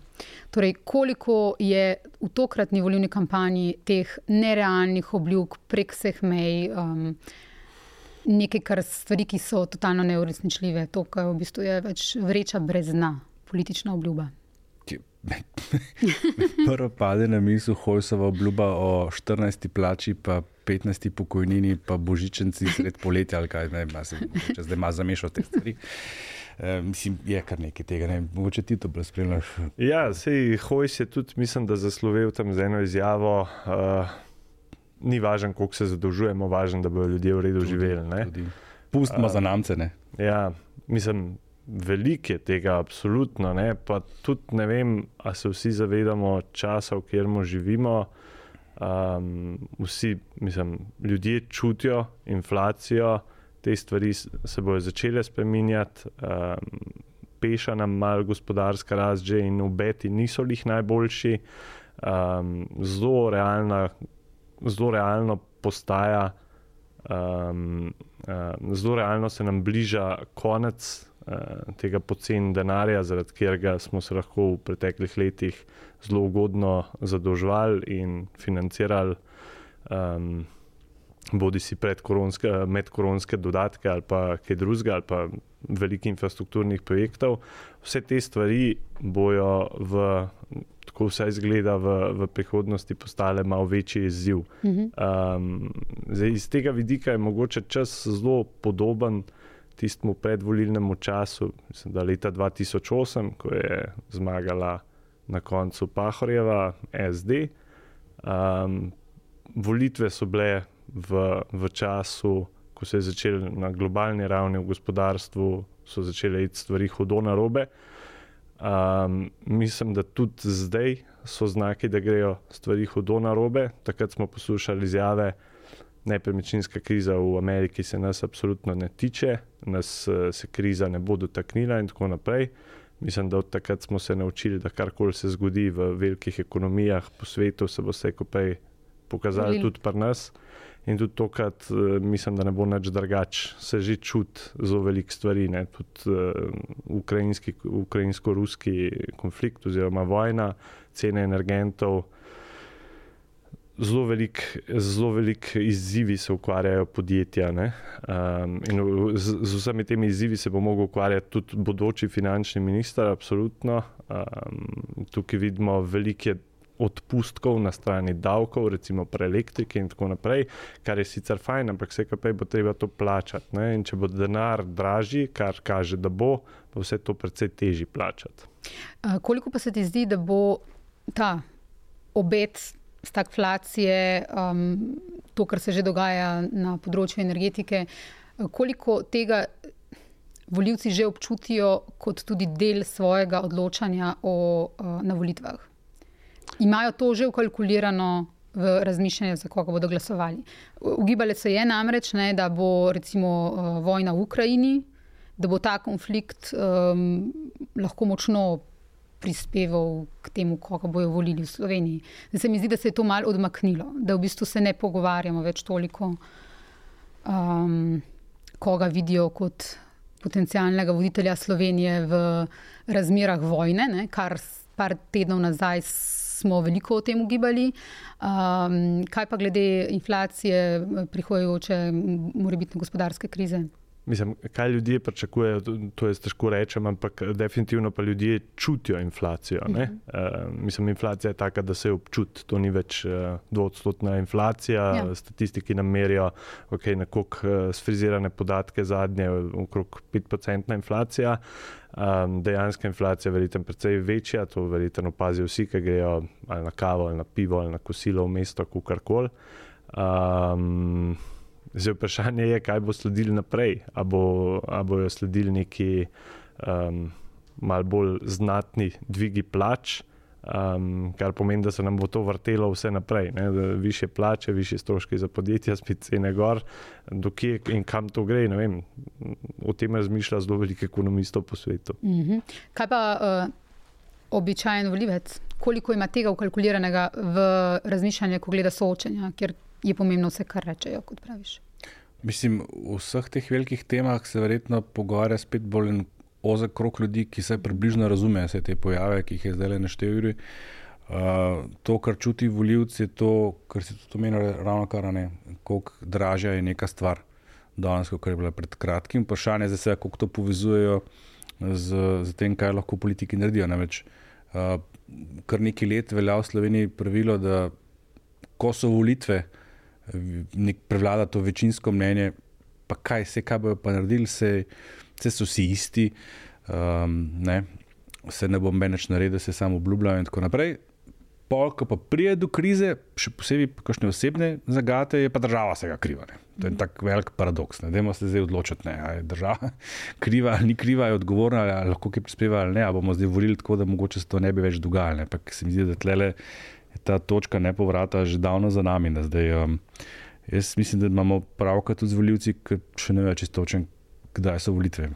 [SPEAKER 2] Torej, koliko je v tokratni volilni kampanji teh nerealnih obljub prek vseh mej? Um, nekaj, kar stvari, ki so totalno neuresničljive. To, kar v bistvu je več vreča brez dna, politična obljuba.
[SPEAKER 1] Prvo pade na misel Hojsova obljuba o 14. plači, pa 15. pokojnini, pa božičenci sred poletja, ali kaj ne, se, če zdaj ima zamešal te stvari. E, mislim, je kar nekaj tega, ne mogoče ti to bolj spremljaš.
[SPEAKER 3] Ja, sej Hojs je tudi, mislim, da zaslovel tam z eno izjavo. Uh, ni važno, koliko se zadolžujemo, važno, da bodo ljudje v redu tudi, živeli.
[SPEAKER 1] Pustimo uh, za namce.
[SPEAKER 3] Ja, mislim, veliko je tega, absolutno. Ne? Pa tudi ne vem, ali se vsi zavedamo časa, v katerem živimo. Um, vsi, mislim, ljudje čutijo inflacijo, te stvari se bodo začele spreminjati. Um, Peša nam malo gospodarska rast, že in obeti niso jih najboljši. Um, zelo realna zelo realno postaja, um, zelo realno se nam bliža konec uh, tega poceni denarja, zaradi katerega smo se lahko v preteklih letih zelo ugodno zadolževali in financirali. Um, Bodi si medkoronske dodatke ali pa kaj drugega, ali pa velikih infrastrukturnih projektov. Vse te stvari bojo v tako vse izgleda v, v prihodnosti, postale malo večji izziv. Um, zdaj, iz tega vidika je mogoče čas zelo podoben tistemu predvolilnemu času, mislim, da leta 2008, ko je zmagala na koncu Pahorjeva SD. Um, volitve so bile v, v času, ko se je začelo na globalni ravni v gospodarstvu, so začele iti stvari hudo na robe. Um, mislim, da tudi zdaj so znaki, da grejo stvari hudo na robe. Takrat smo poslušali izjave, da nepremičninska kriza v Ameriki se nas absolutno ne tiče, nas se kriza ne bo dotaknila in tako naprej. Mislim, da od takrat smo se naučili, da karkoli se zgodi v velikih ekonomijah po svetu, se bo vse skupaj pokazalo tudi pri nas. In tudi tokrat uh, mislim, da ne bo nič drugače. Se že čuti zelo veliko stvari, ne? tudi uh, ukrajinsko-ruski konflikt oziroma vojna, cene energentov. Zelo veliko velik izzivi se ukvarjajo podjetja. Um, in z, z vsemi temi izzivi se bo mogel ukvarjati tudi bodoči finančni minister. Absolutno. Um, tukaj vidimo velike odpustkov na strani davkov, recimo pri elektriki in tako naprej, kar je sicer fajn, ampak vse kaj bo treba to plačati. Ne? In če bo denar dražji, kar kaže, da bo, bo vse to precej težje plačati.
[SPEAKER 2] Koliko pa se ti zdi, da bo ta obet stagflacije, um, to, kar se že dogaja na področju energetike, koliko tega voljivci že občutijo kot tudi del svojega odločanja o, uh, na volitvah? Imajo to že ukalkulirano v razmišljanju, za koga bodo glasovali. Ugibali se je namreč, ne, da bo recimo uh, vojna v Ukrajini, da bo ta konflikt um, lahko močno prispeval k temu, koga bojo volili v Sloveniji. Zdaj se mi zdi, da se je to malo odmaknilo, da v bistvu se ne pogovarjamo več toliko, um, koga vidijo kot potencialnega voditelja Slovenije v razmerah vojne, ne, kar par tednov nazaj smo veliko o tem ugibali. Um, kaj pa glede inflacije, prihajajoče, morebitne gospodarske krize?
[SPEAKER 3] Mislim, kaj ljudje pričakujejo, to je težko reči, ampak definitivno pa ljudje čutijo inflacijo. Uh -huh. uh, mislim, inflacija je taka, da se jo občuti. To ni več uh, dvodstotna inflacija. Ja. Statistiki nam merijo, okay, nekako uh, sfrizirane podatke, zadnje, okrog 5-procentna inflacija. Um, dejanska inflacija je verjetno precej večja, to verjetno opazijo vsi, ki grejo ali na kavo, ali na pivo, ali na kosilo v mesto, kakorkoli. Um, Zdaj, vprašanje je, kaj bo sledilo naprej. Ali bo, bojo sledili neki um, malo bolj znatni dvigi plač, um, kar pomeni, da se nam bo to vrtelo vse naprej. Ne? Više plače, više stroški za podjetja, spet cene gor, dokje in kam to gre. O tem razmišlja zelo veliko ekonomistov po svetu.
[SPEAKER 2] Mm -hmm. Kaj pa uh, običajen volivec? Koliko ima tega ukalkuliranega v razmišljanje, ko gleda soočenja? Je pomembno vse, kar rečejo, kot praviš.
[SPEAKER 1] Mislim, v vseh teh velikih temah se verjetno pogovarja spet bolj en ozek krok ljudi, ki se približno razumejo vse te pojave, ki jih je zdaj le naštevil. Uh, to, kar čuti voljivci, je to, kar si tudi omenil, ravno kar ne, koliko dražja je neka stvar. Danes, kot je bila pred kratkim, vprašanje je, kako to povezujejo z, z tem, kaj lahko politiki naredijo. Namreč, uh, kar nekaj let velja v Sloveniji pravilo, da ko so volitve, uh, nek prevlada to večinsko mnenje, pa kaj se, kaj bojo pa naredili, se, se so vsi isti, um, ne, se ne bom več naredil, se samo obljubljajo in tako naprej. Pol, ko pa pride do krize, še posebej kakšne osebne zagate, je pa država vsega kriva. Ne. To je tak velik paradoks. Ne Dajmo se zdaj odločiti, ali je država kriva ali ni kriva, je odgovorna, ali lahko kaj prispeva ali ne. Ali bomo zdaj volili tako, da mogoče se to ne bi več dogajalo. Ampak se mi zdi, da tlele je ta točka nepovrata že davno za nami. Zdaj, um, jaz mislim, da imamo pravka tudi z voljivci, ki še ne vejo čisto točen, kdaj so volitve.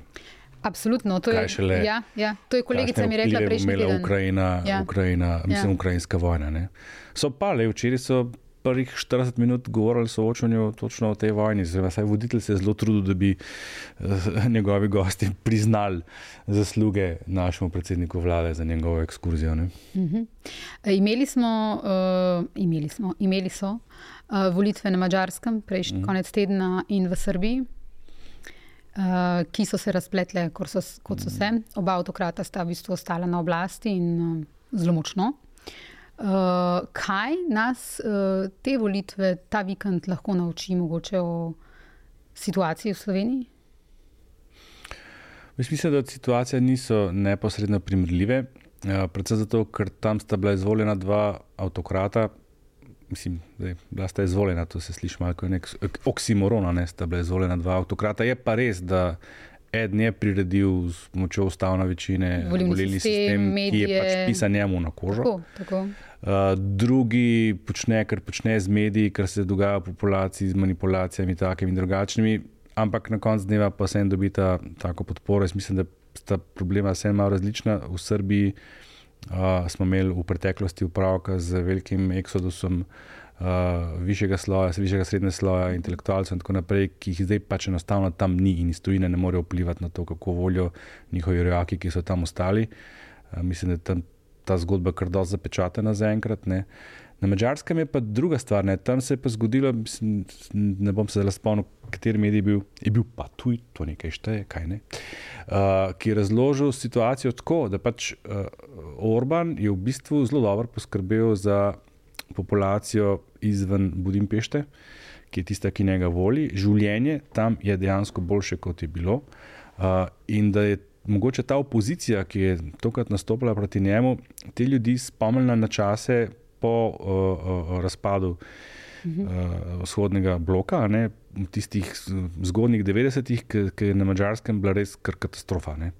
[SPEAKER 2] Absolutno, to je, šele, ja, ja, to je kolegica mi rekla prejšnji teden.
[SPEAKER 1] Ukrajina, ja. Ukrajina, mislim, ja. ukrajinska vojna. Ne. So pa le, včeraj so prvih 40 minut govorili soočanju točno o tej vojni. Zdaj, voditelj se je zelo trudil, da bi uh, njegovi gosti priznali zasluge našemu predsedniku vlade za njegovo ekskurzijo. Uh
[SPEAKER 2] mhm. -huh. imeli smo, uh, imeli smo, imeli so uh, volitve na Mačarskem prejšnji uh mhm. -huh. konec tedna in v Srbiji. Uh, ki so se razpletle, kot so, kot so se. Oba avtokrata sta v bistvu ostala na oblasti in uh, zelo močno. Uh, kaj nas uh, te volitve ta vikend lahko nauči, mogoče o situaciji v Sloveniji?
[SPEAKER 1] Mislim, da situacije niso neposredno primerljive, uh, predvsem zato, ker tam sta bila izvoljena dva avtokrata. Mislim, da je bila sta izvoljena, to se sliši malo kot nek oksimoron, da sta bila izvoljena dva avtokrata. Je pa res, da Eden je priredil s pomočjo ustavne večine volilni sistem, sistem ki je pač pisan njemu na kožo. Tako, tako. Uh, drugi počne, kar počne z mediji, kar se dogaja v populaciji, z manipulacijami, takimi in drugačnimi, ampak na koncu dneva pa se en dobita tako podporo. Jaz mislim, da sta problema vse malo različna. V Srbiji uh, smo imeli v preteklosti upravka z velikim eksodusom uh, višjega sloja, višjega srednjega sloja, intelektualcev in tako naprej, ki jih zdaj pač enostavno tam ni in iz tujine ne morejo vplivati na to, kako volijo njihovi rojaki, ki so tam ostali. Uh, mislim, da tam ta zgodba kar dosti zapečatena zaenkrat. Na mačarskem je pa druga stvar, ne. tam se je pa zgodilo, mislim, ne bom se zdaj spomnil, kateri medij je bil, je bil pa tuj, to nekaj šteje, kaj ne. Uh, ki je razložil situacijo tako, da pač uh, Orban je v bistvu zelo dobro poskrbel za populacijo izven Budimpešte, ki je tista, ki njega voli. Življenje tam je dejansko boljše, kot je bilo. Uh, in da je mogoče ta opozicija, ki je tokrat nastopila proti njemu, te ljudi spomnila na čase po uh, uh, razpadu. Uh, vzhodnega bloka, ne, tistih zgodnjih 90-ih, ki je na mačarskem bila res kar katastrofa. Ne.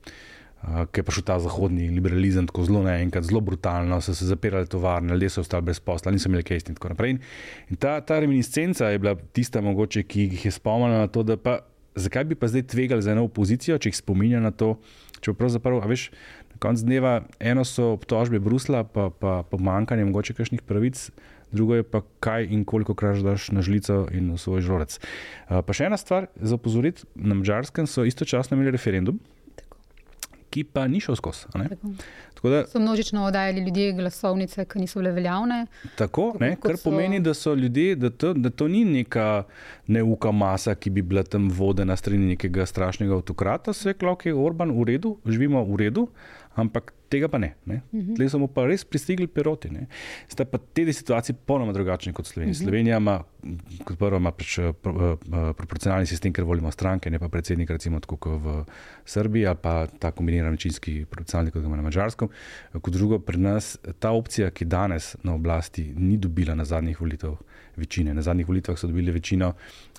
[SPEAKER 1] ki je prišel ta zahodni liberalizem tako zelo naenkrat, zelo brutalno, so se zapirali tovarne, ljudje so ostali brez posla, niso imeli kaj in tako naprej. In ta, ta reminiscenca je bila tista, mogoče, ki jih je spomnila na to, da pa zakaj bi pa zdaj tvegali za eno opozicijo, če jih spominja na to. Če pravzaprav, veš, na koncu dneva eno so obtožbe Brusla, pa, pa pomankanje mogoče kakšnih pravic, drugo je pa kaj in koliko krat daš na žlico in v svoj žolec. Uh, pa še ena stvar za opozoriti: na Mačarskem so istočasno imeli referendum. Ki pa ni šel skozi.
[SPEAKER 2] Tako.
[SPEAKER 1] Tako da
[SPEAKER 2] So množično oddajali ljudje glasovnice, ki niso bile veljavne.
[SPEAKER 1] Tako,
[SPEAKER 2] Tako
[SPEAKER 1] ne, kar
[SPEAKER 2] so-
[SPEAKER 1] pomeni, da so ljudje, da to, da to ni neka neuka masa, ki bi bila tam vodena strani nekega strašnega avtokrata, klok je Orban v redu, živimo v redu, ampak tega pa ne. ne. Tle so mu pa res pristigli peroti. Ne. Sta pa te dve situaciji popolnoma drugačni kot Slovenija. Slovenija ima, kot prvo, ima pač, eh, pro, eh, eh, proporcionalni sistem, ker volimo stranke, ne pa predsednik, recimo tako kot v Srbiji, ali pa ta kombiniran večinski proporcionalni, kot ga ima na Mačarskem. Kot drugo, pri nas ta opcija, ki danes na oblasti, ni dobila na zadnjih volitvah večine. Na zadnjih volitvah so dobili večino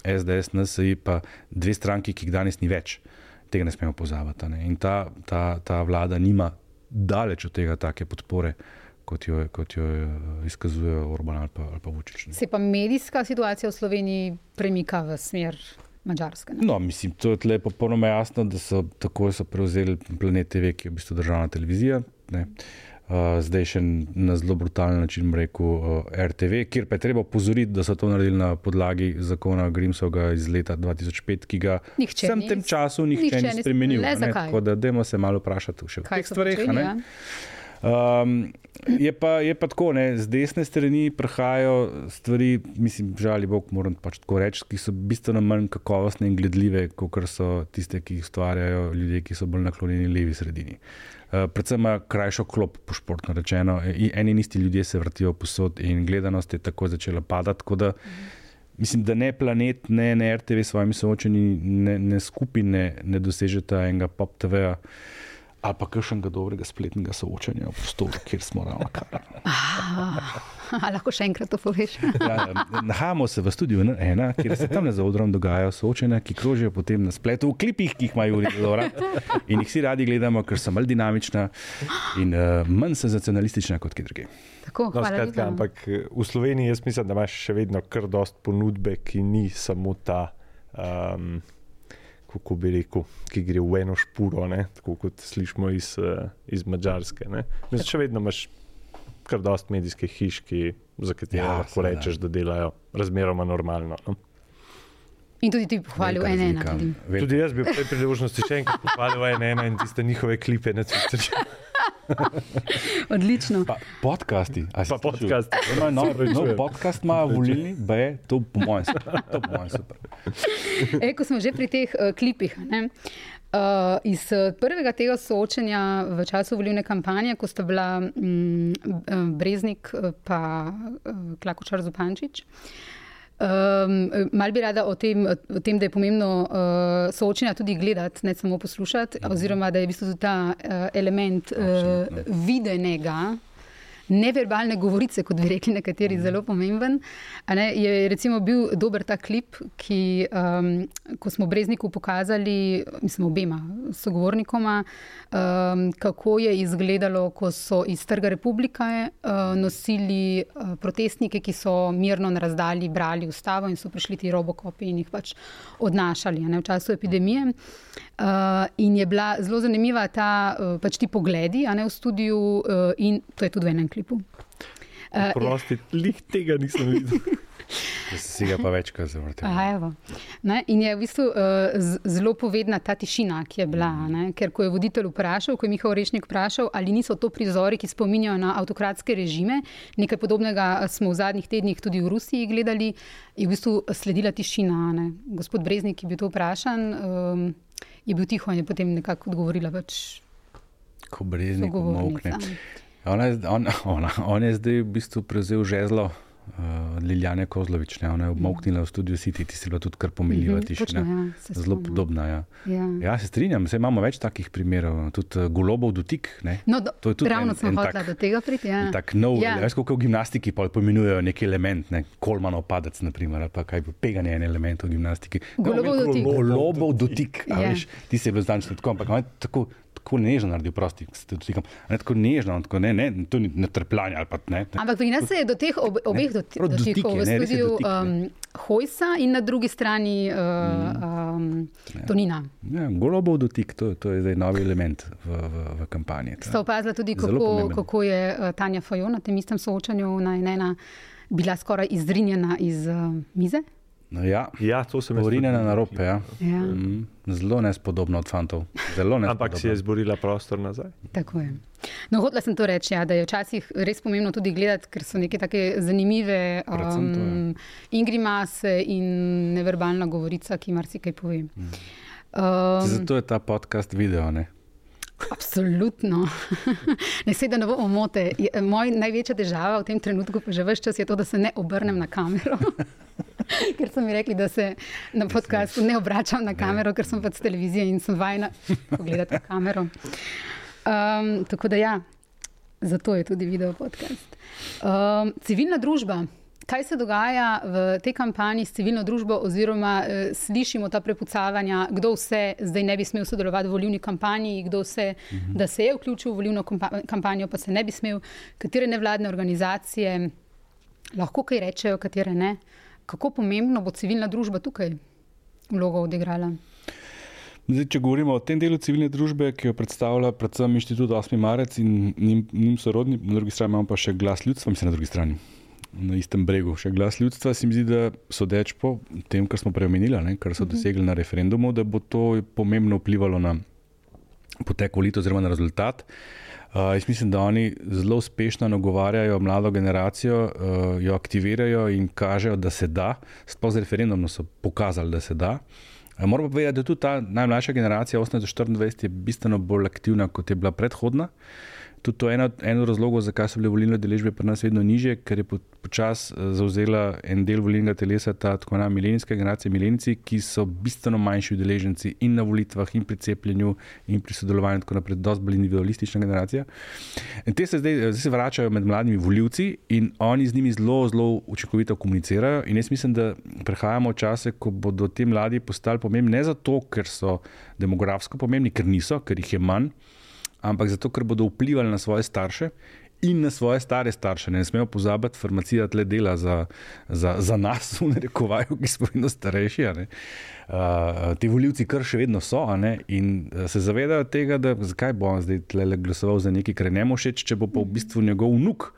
[SPEAKER 1] SDS, NSI, pa dve stranki, ki jih danes ni več. Tega ne smemo pozabiti. Ne? In ta, ta, ta vlada nima daleč od tega take podpore, kot jo, kot jo eh, izkazujejo Orban ali pa, ali pa Vučić.
[SPEAKER 2] Se pa medijska situacija v Sloveniji premika v smer Mačarske. ne?
[SPEAKER 1] No, mislim, to je tle popolnoma jasno, da so tako so prevzeli Planet TV, ki je v bistvu državna televizija. Ne. Uh, zdaj še na zelo brutalen način, rekel, uh, RTV, kjer pa je treba opozoriti, da so to naredili na podlagi zakona Grimsovga iz leta 2005, ki ga v vsem
[SPEAKER 2] ni-
[SPEAKER 1] tem času nihče,
[SPEAKER 2] nihče
[SPEAKER 1] nihče
[SPEAKER 2] ni
[SPEAKER 1] ni spremenil.
[SPEAKER 2] le
[SPEAKER 1] a ne.
[SPEAKER 2] zakaj?
[SPEAKER 1] Tako da dajmo se malo vprašati še o
[SPEAKER 2] Kaj
[SPEAKER 1] teh
[SPEAKER 2] so
[SPEAKER 1] stvareh. a
[SPEAKER 2] počeli?
[SPEAKER 1] ne.
[SPEAKER 2] Ja?
[SPEAKER 1] Um, je, pa, je pa tako, ne, z desne strani prihajajo stvari, mislim, žal, Bog, moram pač tako reči, ki so bistveno manj kakovostne in gledljive, kot so tiste, ki jih ustvarjajo ljudje, ki so bolj naklonjeni levi sredini. Uh, predvsem ima krajšo klop, po športno rečeno. I- Eni in isti ljudje se vrtijo posod in gledanost je tako začela padati. Tako da, mislim, da ne planet, ne, ne RTV s svojimi soočenji, ne, ne skupine ne dosežeta enega pop TV-ja. Ali pa kakšnega dobrega spletnega soočanja v prostoru, kjer smo ravno kar.
[SPEAKER 2] A lahko še enkrat to poveš?
[SPEAKER 1] Ja, nahajamo se v studiu N1, kjer se tam za odrom dogajajo soočenja, ki krožijo potem na spletu v klipih, ki jih imajo Uri Dora. In jih vsi radi gledamo, ker so bolj dinamična in uh, manj senzacionalistična kot kje druge.
[SPEAKER 2] Tako,
[SPEAKER 3] No,
[SPEAKER 2] hvala
[SPEAKER 3] skratka, ampak eh, v Sloveniji jaz mislim, da imaš še vedno kar dost ponudbe, ki ni samo ta, um, kako bi rekel, ki gre v eno špuro, ne? tako kot slišimo iz, uh, iz Mačarske. ne. Mislim, še vedno imaš kar dost medijskih hiš, ki, za katere
[SPEAKER 1] Ja,
[SPEAKER 3] lahko
[SPEAKER 1] seveda.
[SPEAKER 3] rečeš, da delajo razmeroma normalno. No?
[SPEAKER 2] In tudi ti pohvalil ena ena. tudi.
[SPEAKER 3] Tudi jaz bi tej priložnosti še enkrat pohvalil NN in tiste njihove klipe na Twitterju.
[SPEAKER 2] Odlično.
[SPEAKER 1] Pa podcasti.
[SPEAKER 3] Pa
[SPEAKER 1] slišal?
[SPEAKER 3] podcasti. Se
[SPEAKER 1] nov
[SPEAKER 3] opravičujem.
[SPEAKER 1] podcast, ima volilni, da je to po mojem super. To po mojem super.
[SPEAKER 2] E, ko smo že pri teh uh, klipih. Ne? Uh, iz uh, prvega tega soočenja v času volilne kampanje, ko sta bila um, Breznik in uh, Klakočar Zupančič. Um, mal bi rada o tem, o tem, da je pomembno uh, soočenja tudi gledati, ne samo poslušati, oziroma da je v bistvu ta uh, element uh, videnega, neverbalne govorice, kot bi rekli nekateri, zelo pomemben. Ne, je recimo bil dober ta klip, ki, um, ko smo Brezniku pokazali, mislim, obema sogovornikoma, um, kako je izgledalo, ko so iz Trga republike uh, nosili uh, protestnike, ki so mirno na razdalji brali ustavo in so prišli ti robokopi in jih pač odnašali ne, v času epidemije. Uh, in je bila zelo zanimiva ta, uh, pač ti pogledi ne, v studiu, uh, in to je tudi v enem klipu. Uh,
[SPEAKER 3] Prosti, lih tega nisem videl.
[SPEAKER 1] Si ga pa večkrat zavrtel.
[SPEAKER 2] In je v bistvu uh, z- zelo povedna ta tišina, ki je bila. Ne, ker ko je voditelj vprašal, ko je Mihael Rešnik vprašal, ali niso to prizori, ki spominjajo na avtokratske režime, nekaj podobnega smo v zadnjih tednih tudi v Rusiji gledali, je v bistvu sledila tišina. Ne. Gospod Breznik je bil to vprašan, um, je bil tiho in je potem nekako odgovorila pač
[SPEAKER 1] Ko breznik umokne. Ona, je- on, ona, on je zdaj v bistvu prevzel žezlo uh, Liljane Kozlovič. Ne? Ona je obmoknila v studiu City, ti si bila tudi kar pomenljiva
[SPEAKER 2] Mhm,
[SPEAKER 1] tišina.
[SPEAKER 2] točno, ja,
[SPEAKER 1] Zelo podobna. Ja.
[SPEAKER 2] Ja.
[SPEAKER 1] ja, se strinjam, se imamo več takih primerov, tudi uh, golobov dotik. Ne?
[SPEAKER 2] No, do,
[SPEAKER 1] To je tudi
[SPEAKER 2] ravno
[SPEAKER 1] en-
[SPEAKER 2] sem
[SPEAKER 1] en
[SPEAKER 2] hotela
[SPEAKER 1] tak-
[SPEAKER 2] do tega priti. Ja.
[SPEAKER 1] Tak nov,
[SPEAKER 2] Ja.
[SPEAKER 1] veš, kako v gimnastiki poimenujejo neki element, ne? kolmanov padec, naprimer, pa kaj bo peganje en element v gimnastiki.
[SPEAKER 2] Golobov
[SPEAKER 1] Ne,
[SPEAKER 2] dotik.
[SPEAKER 1] Golobov dotik,
[SPEAKER 2] Ja.
[SPEAKER 1] veš, ti si bil zdančen tako, ampak tako, tako nežno naredil, prosti, s tem dotikom. A Ne, tako nežno, tako, ne, ne, to ni netrpljanje ali pa ne. ne.
[SPEAKER 2] Ampak pri nas se je do teh ob, obeh doti-
[SPEAKER 1] prav dotik
[SPEAKER 2] dotikov v
[SPEAKER 1] ne,
[SPEAKER 2] studiu
[SPEAKER 1] dotik, ne.
[SPEAKER 2] um, Hojsa in na drugi strani uh, um, Tonina.
[SPEAKER 1] Ja, golobov dotik, to, to je zdaj novi element v, v, v kampanji.
[SPEAKER 2] Sta opazila tudi, kako, kako je uh, Tanja Fajon na tem istem soočanju na ena bila skoraj izrinjena iz uh, mize.
[SPEAKER 1] No, ja,
[SPEAKER 3] Ja, to sem jaz
[SPEAKER 1] Urinjena
[SPEAKER 3] tudi
[SPEAKER 1] na rope. Ja.
[SPEAKER 2] Ja,
[SPEAKER 1] Mm, zelo nespodobno od fantov. Zelo
[SPEAKER 3] Ampak si je
[SPEAKER 1] nespodobno.
[SPEAKER 3] izborila prostor nazaj.
[SPEAKER 2] tako je. No, hotela sem to reči, ja, da je včasih res pomembno tudi gledati, ker so neke take zanimive
[SPEAKER 1] Predvsem ja.
[SPEAKER 2] um, ingrimase in neverbalna govorica, ki marsikaj pove.
[SPEAKER 1] Mm.
[SPEAKER 2] Um,
[SPEAKER 1] Zato je ta podcast video. Ne?
[SPEAKER 2] Absolutno. ne se da ne bo omote. Je- Moj največja težava v tem trenutku, pa že vse čas, je to, da se ne obrnem na kamero. ker so mi rekli, da se na podkastu ne obračam na kamero, ker sem pač s televizije in sem vajena pogledati na kamero. Um, tako da ja, zato je tudi video podcast. Um, civilna družba. Kaj se dogaja v tej kampanji s civilno družbo, oziroma eh, slišimo ta prepucavanja, kdo vse zdaj ne bi smel sodelovati v volilni kampanji, kdo vse, mhm. da se je vključil v volilno kompa- kampanjo, pa se ne bi smel, katere nevladne organizacije lahko kaj rečejo, katere ne. Kako pomembno bo civilna družba tukaj vlogo odigrala?
[SPEAKER 1] Zdaj, če govorimo o tem delu civilne družbe, ki jo predstavlja predvsem inštitut 8. marec in njim, njim sorodni, na drugi strani imamo pa še glas ljudstva, mislim na drugi strani. Na istem bregu, še glas ljudstva, se mi zdi, da sodeč po tem, kar smo prej omenili, ne, kar so dosegli na referendumu, da bo to pomembno vplivalo na potek volitev, oziroma na rezultat. Uh, jaz mislim, da oni zelo uspešno nagovarjajo mlado generacijo, uh, jo aktivirajo in kažejo, da se da. Sploh z referendumom so pokazali, da se da. Uh, Moramo pa povedati, da tudi ta najmlajša generacija, 18-24, je bistveno bolj aktivna, kot je bila predhodna. Tudi to je eno en od razlogov, zakaj so bile volilne deležbe pri nas vedno niže, ker je po- počasi eh, zauzela en del volilnega telesa ta tako imenovana milenijska generacija, milenici, ki so bistveno manjši udeleženci in na volitvah, in pri cepljenju, in pri sodelovanju, in tako naprej, dosti bolj individualistična generacija. In te se zdaj, eh, zdaj se vračajo med mladimi voljivci in oni z njimi zelo, zelo učinkovito komunicirajo. In jaz mislim, da prehajamo v čase, ko bodo ti mladi postali pomembni ne zato, ker so demografsko pomembni, ker niso, ker jih je manj ampak zato, ker bodo vplivali na svoje starše in na svoje stare starše. Ne smemo pozabiti, farmacija tle dela za, za, za nas, v narekovaju, ki smo vedno starejši. ne. Uh, ti volivci kar še vedno so ne, in se zavedajo tega, da zakaj bo on zdaj tle glasoval za nekaj, kar je njemu všeč, če bo pa v bistvu njegov vnuk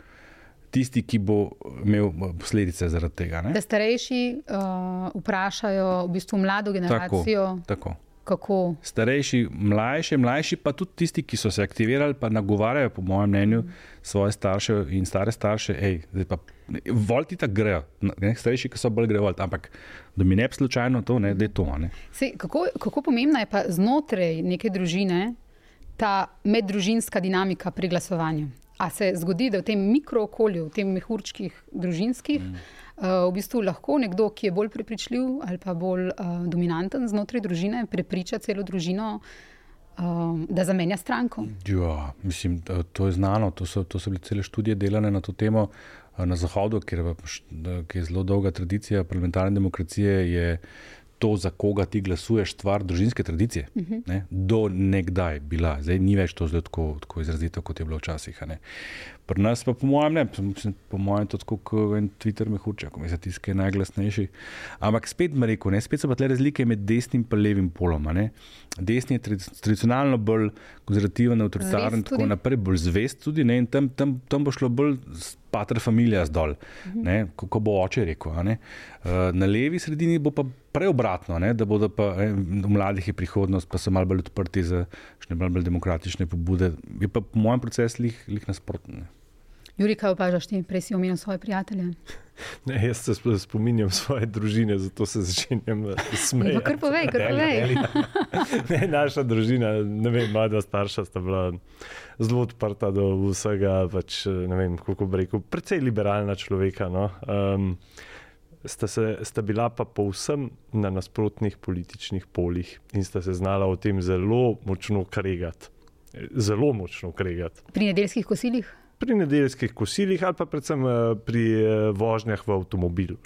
[SPEAKER 1] tisti, ki bo imel posledice zaradi tega. Ne?
[SPEAKER 2] Da starejši uh, vprašajo v bistvu mlado generacijo,
[SPEAKER 1] Tako.
[SPEAKER 2] Kako.
[SPEAKER 1] Starejši, mlajši, mlajši, pa tudi tisti, ki so se aktivirali, pa nagovarjajo, po mojem mnenju, svoje starše in stare starše. Ej, zdaj pa volti tako grejo, ne, starejši, ki so bolj grejo, volti, ampak da mi ne bi slučajno to, ne, da je to. Ne.
[SPEAKER 2] Sej, kako, kako pomembna je pa znotraj neke družine ta meddružinska dinamika pri glasovanju? A se zgodi, da v tem mikrookolju, v tem mehurčkih družinskih, mm. uh, v bistvu lahko nekdo, ki je bolj prepričljiv ali pa bolj uh, dominanten znotraj družine, prepriča celo družino, uh, da zamenja stranko?
[SPEAKER 1] Ja, mislim, to je znano, to so, to so bile cele študije delane na to temo na Zahodu, kjer, kjer je zelo dolga tradicija parlamentarne demokracije. Je, To, za koga ti glasuješ, stvar družinske tradicije. Uh -huh. ne, do nekdaj bila, zdaj ni več to zelo tako, tako izrazito, kot je bilo včasih. ne. Pri nas pa, po mojem, ne, mislim, po mojem, to tako kot en Twitter mehurček, mislim, tisti, ki je najglasnejši. Ampak spet me rekel, ne, spet so pa tle razlike med desnim in levim polom. ne. Desni je tradi- tradicionalno bolj konzervativen, avtoritaren,
[SPEAKER 2] Zvest
[SPEAKER 1] tako naprej, bolj zvest tudi, ne, in tam, tam, tam bo šlo bolj pater familija zdol, ne, ko, ko bo oče rekel. ne. Eh, Na levi sredini bo pa prej obratno, ne, da bodo pa eh, v mladih je prihodnost, pa so malo bolj odprti za še malo bolj demokratične pobude. Je pa po mojem procesu lih, lih nasprotno.
[SPEAKER 2] Juri, kaj opažaš ti, prej si omenil svoje prijatelje?
[SPEAKER 3] Ne, jaz se sp- spominjam svoje družine, zato se začenjam eh,
[SPEAKER 2] Ja,
[SPEAKER 3] smejati.
[SPEAKER 2] kar povej, kar povej.
[SPEAKER 3] Ne, naša družina, ne vem, moja dva starša sta bila zelo odprta do vsega, pač, ne vem, kako bi rekel, precej liberalna človeka. No. Um, sta, se, sta bila pa povsem na nasprotnih političnih polih in sta se znala o tem zelo močno kregati. Zelo močno kregati.
[SPEAKER 2] Pri nedeljskih kosilih?
[SPEAKER 3] Pri nedeljskih kosilih ali pa predvsem eh, pri eh, vožnjah v avtomobilu.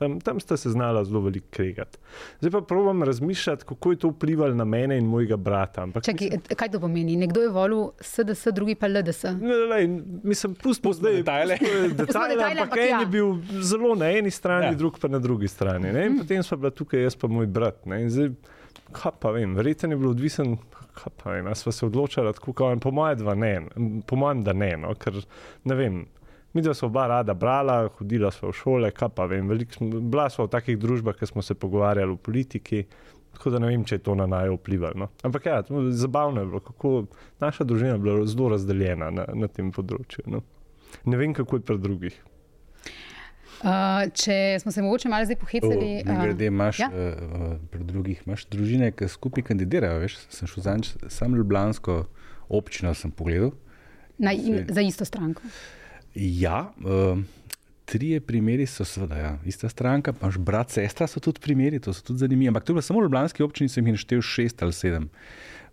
[SPEAKER 3] Tam, tam sta se znala zelo veliko kregati. Zdaj pa probujem razmišljati, kako je to vplivalo na mene in mojega brata. Ampak
[SPEAKER 2] Čakaj, kaj to pomeni? Nekdo je volil SDS, drugi pa LDS.
[SPEAKER 3] Ne, ne, ne, mislim, pustimo zdaj
[SPEAKER 1] detajle.
[SPEAKER 3] detajle, ampak
[SPEAKER 2] ampak
[SPEAKER 3] en
[SPEAKER 2] ja.
[SPEAKER 3] je bil zelo na eni strani,
[SPEAKER 1] Ja.
[SPEAKER 3] drug pa na drugi strani. Ne? In potem smo bila tukaj jaz pa moj brat. Ne? In zdaj, kaj pa vem, verjetno je bilo odvisen, kaj pa vem, a sva se odločila tako, kot on, po mojem, dva ne, po mojem, da ne, no? ker ne vem. Mi dva smo oba rada brala, hodila smo v šole, kaj pa vem, veliko smo, bila smo v takih družbah, ki smo se pogovarjali o politiki. Tako da ne vem, če je to na naj vplivalo. No. Ampak ja, zabavno je bilo, kako naša družina je bila zelo razdeljena na, na tem področju. No. Ne vem, kako je pri drugih.
[SPEAKER 2] Uh, če smo se mogoče malo zdaj pohecali.
[SPEAKER 1] Oh, Glede, imaš
[SPEAKER 2] ja?
[SPEAKER 1] uh, pri drugih, imaš družine, ki skupaj kandidirajo. Veš, sem šel zadnjič, sam Ljubljansko občino sem pogledal.
[SPEAKER 2] Na, in, za isto stranko.
[SPEAKER 1] Ja, uh, trije primeri so, seveda, ja, ista stranka, pa imaš brat, sestra so tudi primeri, to so tudi zanimivi. Ampak to je bilo samo v Ljubljanski občini, sem jih naštel šest ali sedem.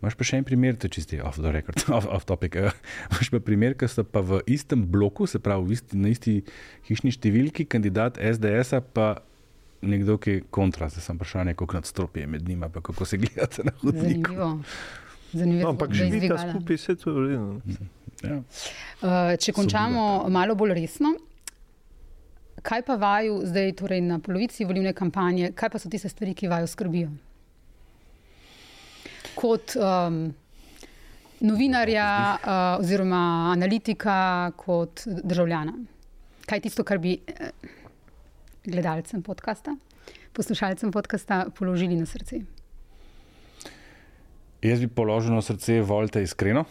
[SPEAKER 1] Imáš pa še en primer, to je čisti off the record, off, off topic. Uh, Imáš pa primer, ki so pa v istem bloku, se pravi v isti, na isti hišni številki, kandidat SDS-a, pa nekdo, ki je kontra. Zdaj sem vprašanje, koliko nadstropje je med njima, pa kako se gledate na hodniku.
[SPEAKER 2] Zanimivo. Zanimivo
[SPEAKER 3] No, ampak
[SPEAKER 2] izbigala.
[SPEAKER 3] skupaj, vse to je v redu. no.
[SPEAKER 1] Ja.
[SPEAKER 2] Uh, če končamo malo bolj resno, kaj pa vaju zdaj, torej na polovici volilne kampanje, kaj pa so tiste stvari, ki vaju skrbijo? Kot um, novinarja uh, oziroma analitika, kot državljana. Kaj je tisto, kar bi eh, gledalcem podcasta, poslušalcem podcasta položili na srce?
[SPEAKER 1] Jaz bi položil na srce, volite iskreno,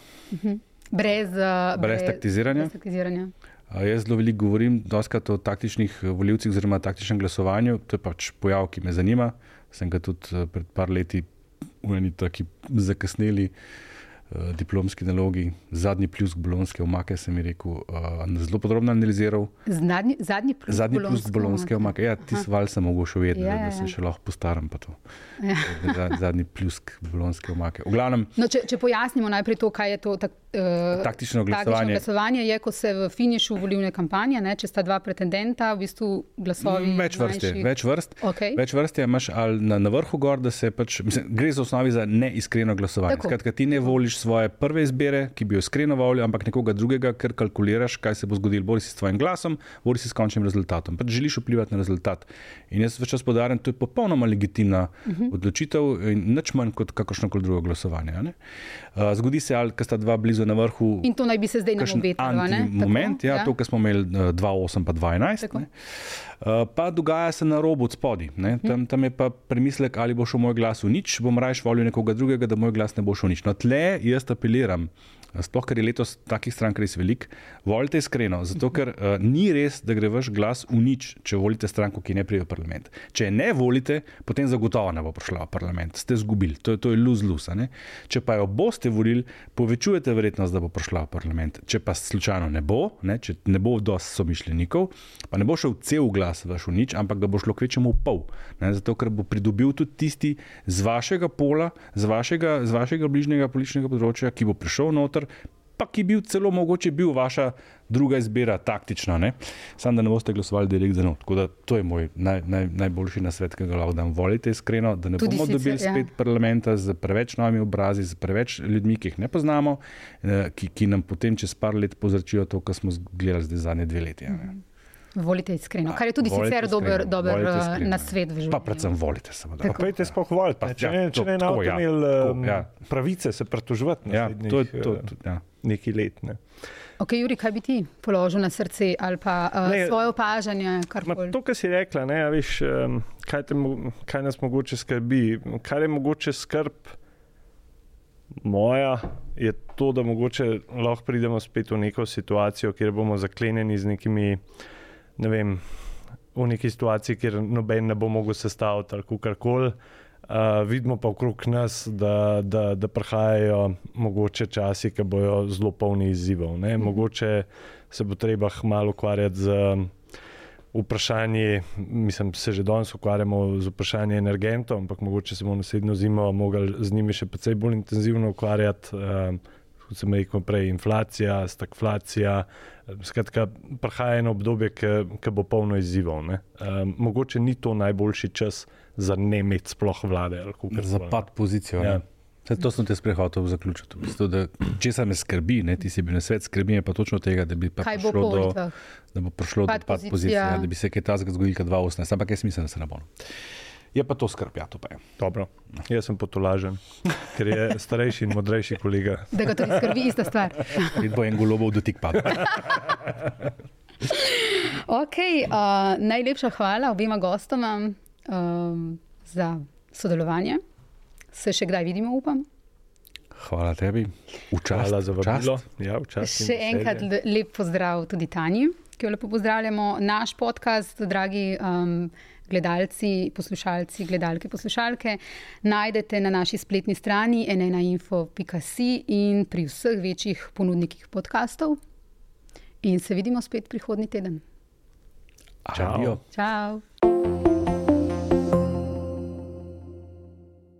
[SPEAKER 2] Brez, uh,
[SPEAKER 1] brez taktiziranja.
[SPEAKER 2] Brez taktiziranja.
[SPEAKER 1] A Jaz zelo veliko govorim, o taktičnih eh, volivcih, oziroma taktičnem glasovanju. To je pač pojav, ki me zanima. Sem ga tudi eh, pred par leti v eni taki zakasneli uh, diplomski nalogi, zadnji plus bolonske omake, sem ji rekel, uh, zelo podrobno analiziral.
[SPEAKER 2] Zadnji, zadnji plus
[SPEAKER 1] Zadnji bolonske omake. Ja, ti sval sem mogoče vedeti,
[SPEAKER 2] Ja,
[SPEAKER 1] ja,
[SPEAKER 2] ja,
[SPEAKER 1] da se
[SPEAKER 2] ja.
[SPEAKER 1] še lahko postaram.
[SPEAKER 2] Ja.
[SPEAKER 1] Za- Zadnji plus bolonske omake. V glavnem,
[SPEAKER 2] No, če, če pojasnimo najprej to, kaj je to tak, uh,
[SPEAKER 1] taktično
[SPEAKER 2] taktično
[SPEAKER 1] glasovanje.
[SPEAKER 2] glasovanje, je, ko se v finišu volilne kampanje, ne, če sta dva pretendenta, v bistvu glasovi.
[SPEAKER 1] Mm, Več vrst je, več vrst.
[SPEAKER 2] Okej.
[SPEAKER 1] Več vrst je, imaš ali na, na vrhu gor, da se pač, mislim, gre za osnovi za neiskreno glasovanje.
[SPEAKER 2] Tako.
[SPEAKER 1] Skratka, ti ne voliš svoje prve izbire, ki bi jo iskreno volil, ampak nekoga drugega, ker kalkuliraš, kaj se bo zgodilo, bori si s svojim glasom, bori si s končnim rezultatom. Pač želiš vplivati na rezultat. In jaz več čas podarjam, to je popolnoma legitimna uh
[SPEAKER 2] Mhm.
[SPEAKER 1] -huh. odločitev in nič manj kot kakršno koli drugo glasovanje. ne. Uh, zgodi se, ali ker sta dva blizu na vrhu.
[SPEAKER 2] In to naj bi se zdaj ne?
[SPEAKER 1] Moment,
[SPEAKER 2] Tako,
[SPEAKER 1] ja, to, kar smo imeli eh, 2-8 pa 2-11.
[SPEAKER 2] Tako.
[SPEAKER 1] ne. Uh, pa dogaja se na robu od spodaj. ne. Tam, tam je pa premislek, ali bo šel moj glas v nič, bom raje volil nekoga drugega, da moj glas ne bo šel v nič. No, tle jaz apeliram. Sploh, ker je letos takih strank res veliko, volite iskreno, zato ker uh, ni res, da gre vaš glas v nič, če volite stranko, ki ne pride v parlament. Če ne volite, potem zagotovo ne bo prišla v parlament, ste izgubili, to to je luz-luz. Če pa jo boste volili, povečujete verjetnost, da bo prišla v parlament. Če pa slučajno ne bo, ne, če ne bo dosti somišljenikov, pa ne bo šel cel glas vaš v nič, ampak ga bo šlo kvečemu v pol. Ne, zato, ker bo pridobil tudi tisti z vašega pola, z vašega, z vašega bližnjega političnega področja, ki bo prišel noter, pa ki bi bil celo mogoče bil vaša druga izbira, taktična. Ne? Sam, da ne boste glasovali direkt za not. Tako da to je moj naj, naj, najboljši nasvet, ki ga lahko dam. Volite iskreno, da ne
[SPEAKER 2] Tudi
[SPEAKER 1] bomo
[SPEAKER 2] sicer,
[SPEAKER 1] dobili
[SPEAKER 2] ja.
[SPEAKER 1] spet parlamenta z preveč novimi obrazi, z preveč ljudmi, ki jih ne poznamo, eh, ki, ki nam potem čez par let povzročijo to, kar smo gledali zdaj zadnje dve leti. a ne.
[SPEAKER 2] Volite iskreno, kar je tudi
[SPEAKER 1] Volite
[SPEAKER 2] sicer dober,
[SPEAKER 1] iskreno,
[SPEAKER 2] dober uh,
[SPEAKER 1] iskreno.
[SPEAKER 2] nasvet v življenju.
[SPEAKER 1] Pa predvsem volite, seveda.
[SPEAKER 3] Pa pejte sploh voliti,
[SPEAKER 1] Pa,
[SPEAKER 3] če
[SPEAKER 1] ja,
[SPEAKER 3] če
[SPEAKER 1] to-
[SPEAKER 3] ne
[SPEAKER 1] tako,
[SPEAKER 3] boste
[SPEAKER 1] ja,
[SPEAKER 3] imeli um,
[SPEAKER 1] ja.
[SPEAKER 3] pravice se pritoževati
[SPEAKER 1] Ja,
[SPEAKER 3] naslednjih
[SPEAKER 1] to je to.
[SPEAKER 3] eh,
[SPEAKER 1] to ja.
[SPEAKER 3] nekaj let. Ne.
[SPEAKER 2] Ok, Juri, kaj bi ti položil na srce ali pa uh,
[SPEAKER 3] Ne,
[SPEAKER 2] svoje opažanje?
[SPEAKER 3] Ma, to, kar si rekla, ne, a veš, um, kaj, te, kaj nas mogoče skrbi. Kar je mogoče skrb moja, je to, da mogoče lahko pridemo spet v neko situacijo, kjer bomo zaklenjeni z nekimi, ne vem, v neki situaciji, kjer noben ne bo mogel sestaviti ali karkoli. Uh, vidimo pa okrog nas, da, da, da prihajajo mogoče časi, ki bojo zelo polni izzivov. ne. Mogoče se bo treba malo ukvarjati z um, vprašanji, mislim, se že danes ukvarjamo z vprašanjem energentov, ampak mogoče se bomo naslednjo zimo mogli z njimi še precej bolj intenzivno ukvarjati. Um, kot sem rekel prej, inflacija, stagflacija. Skratka, prihaja eno obdobje, ki bo polno izzivov. ne. Um, mogoče ni to najboljši čas za ne imeti sploh vlade. ali kakorkoli.
[SPEAKER 1] Zapad pozicijo.
[SPEAKER 3] Ja.
[SPEAKER 1] Saj to sem te sprehotel zaključiti. V bistvu, da, česa me skrbi, ne, ti si bil na svet, skrbi me pa točno tega, da bi prišlo do,
[SPEAKER 2] volitvah?
[SPEAKER 1] da bo prišlo
[SPEAKER 2] Pad
[SPEAKER 1] do pad
[SPEAKER 2] pozicija.
[SPEAKER 1] pozicije, ja, da bi se kaj takega zgodilo, kot 2018, ampak jaz mislim, da se ne bo. Je pa to skrb, ja, to pa je.
[SPEAKER 3] Dobro, jaz sem potolažen, ker je starejši in modrejši kolega.
[SPEAKER 2] Da ga tudi skrbi ista stvar.
[SPEAKER 1] In bo en golobov dotik padel.
[SPEAKER 2] okay, uh, najlepša hvala obima gostoma um, za sodelovanje. Se še kdaj vidimo, upam.
[SPEAKER 1] Hvala tebi,
[SPEAKER 3] Učast, hvala za vabilo. Ja,
[SPEAKER 2] še enkrat lep pozdrav tudi Tanji, ki jo lepo pozdravljamo. Naš podcast, dragi um, gledalci, poslušalci, gledalke, poslušalke, najdete na naši spletni strani enenainfo.si in pri vseh večjih ponudnikih podkastov. In se vidimo spet prihodnji teden.
[SPEAKER 1] Čau.
[SPEAKER 2] Čau.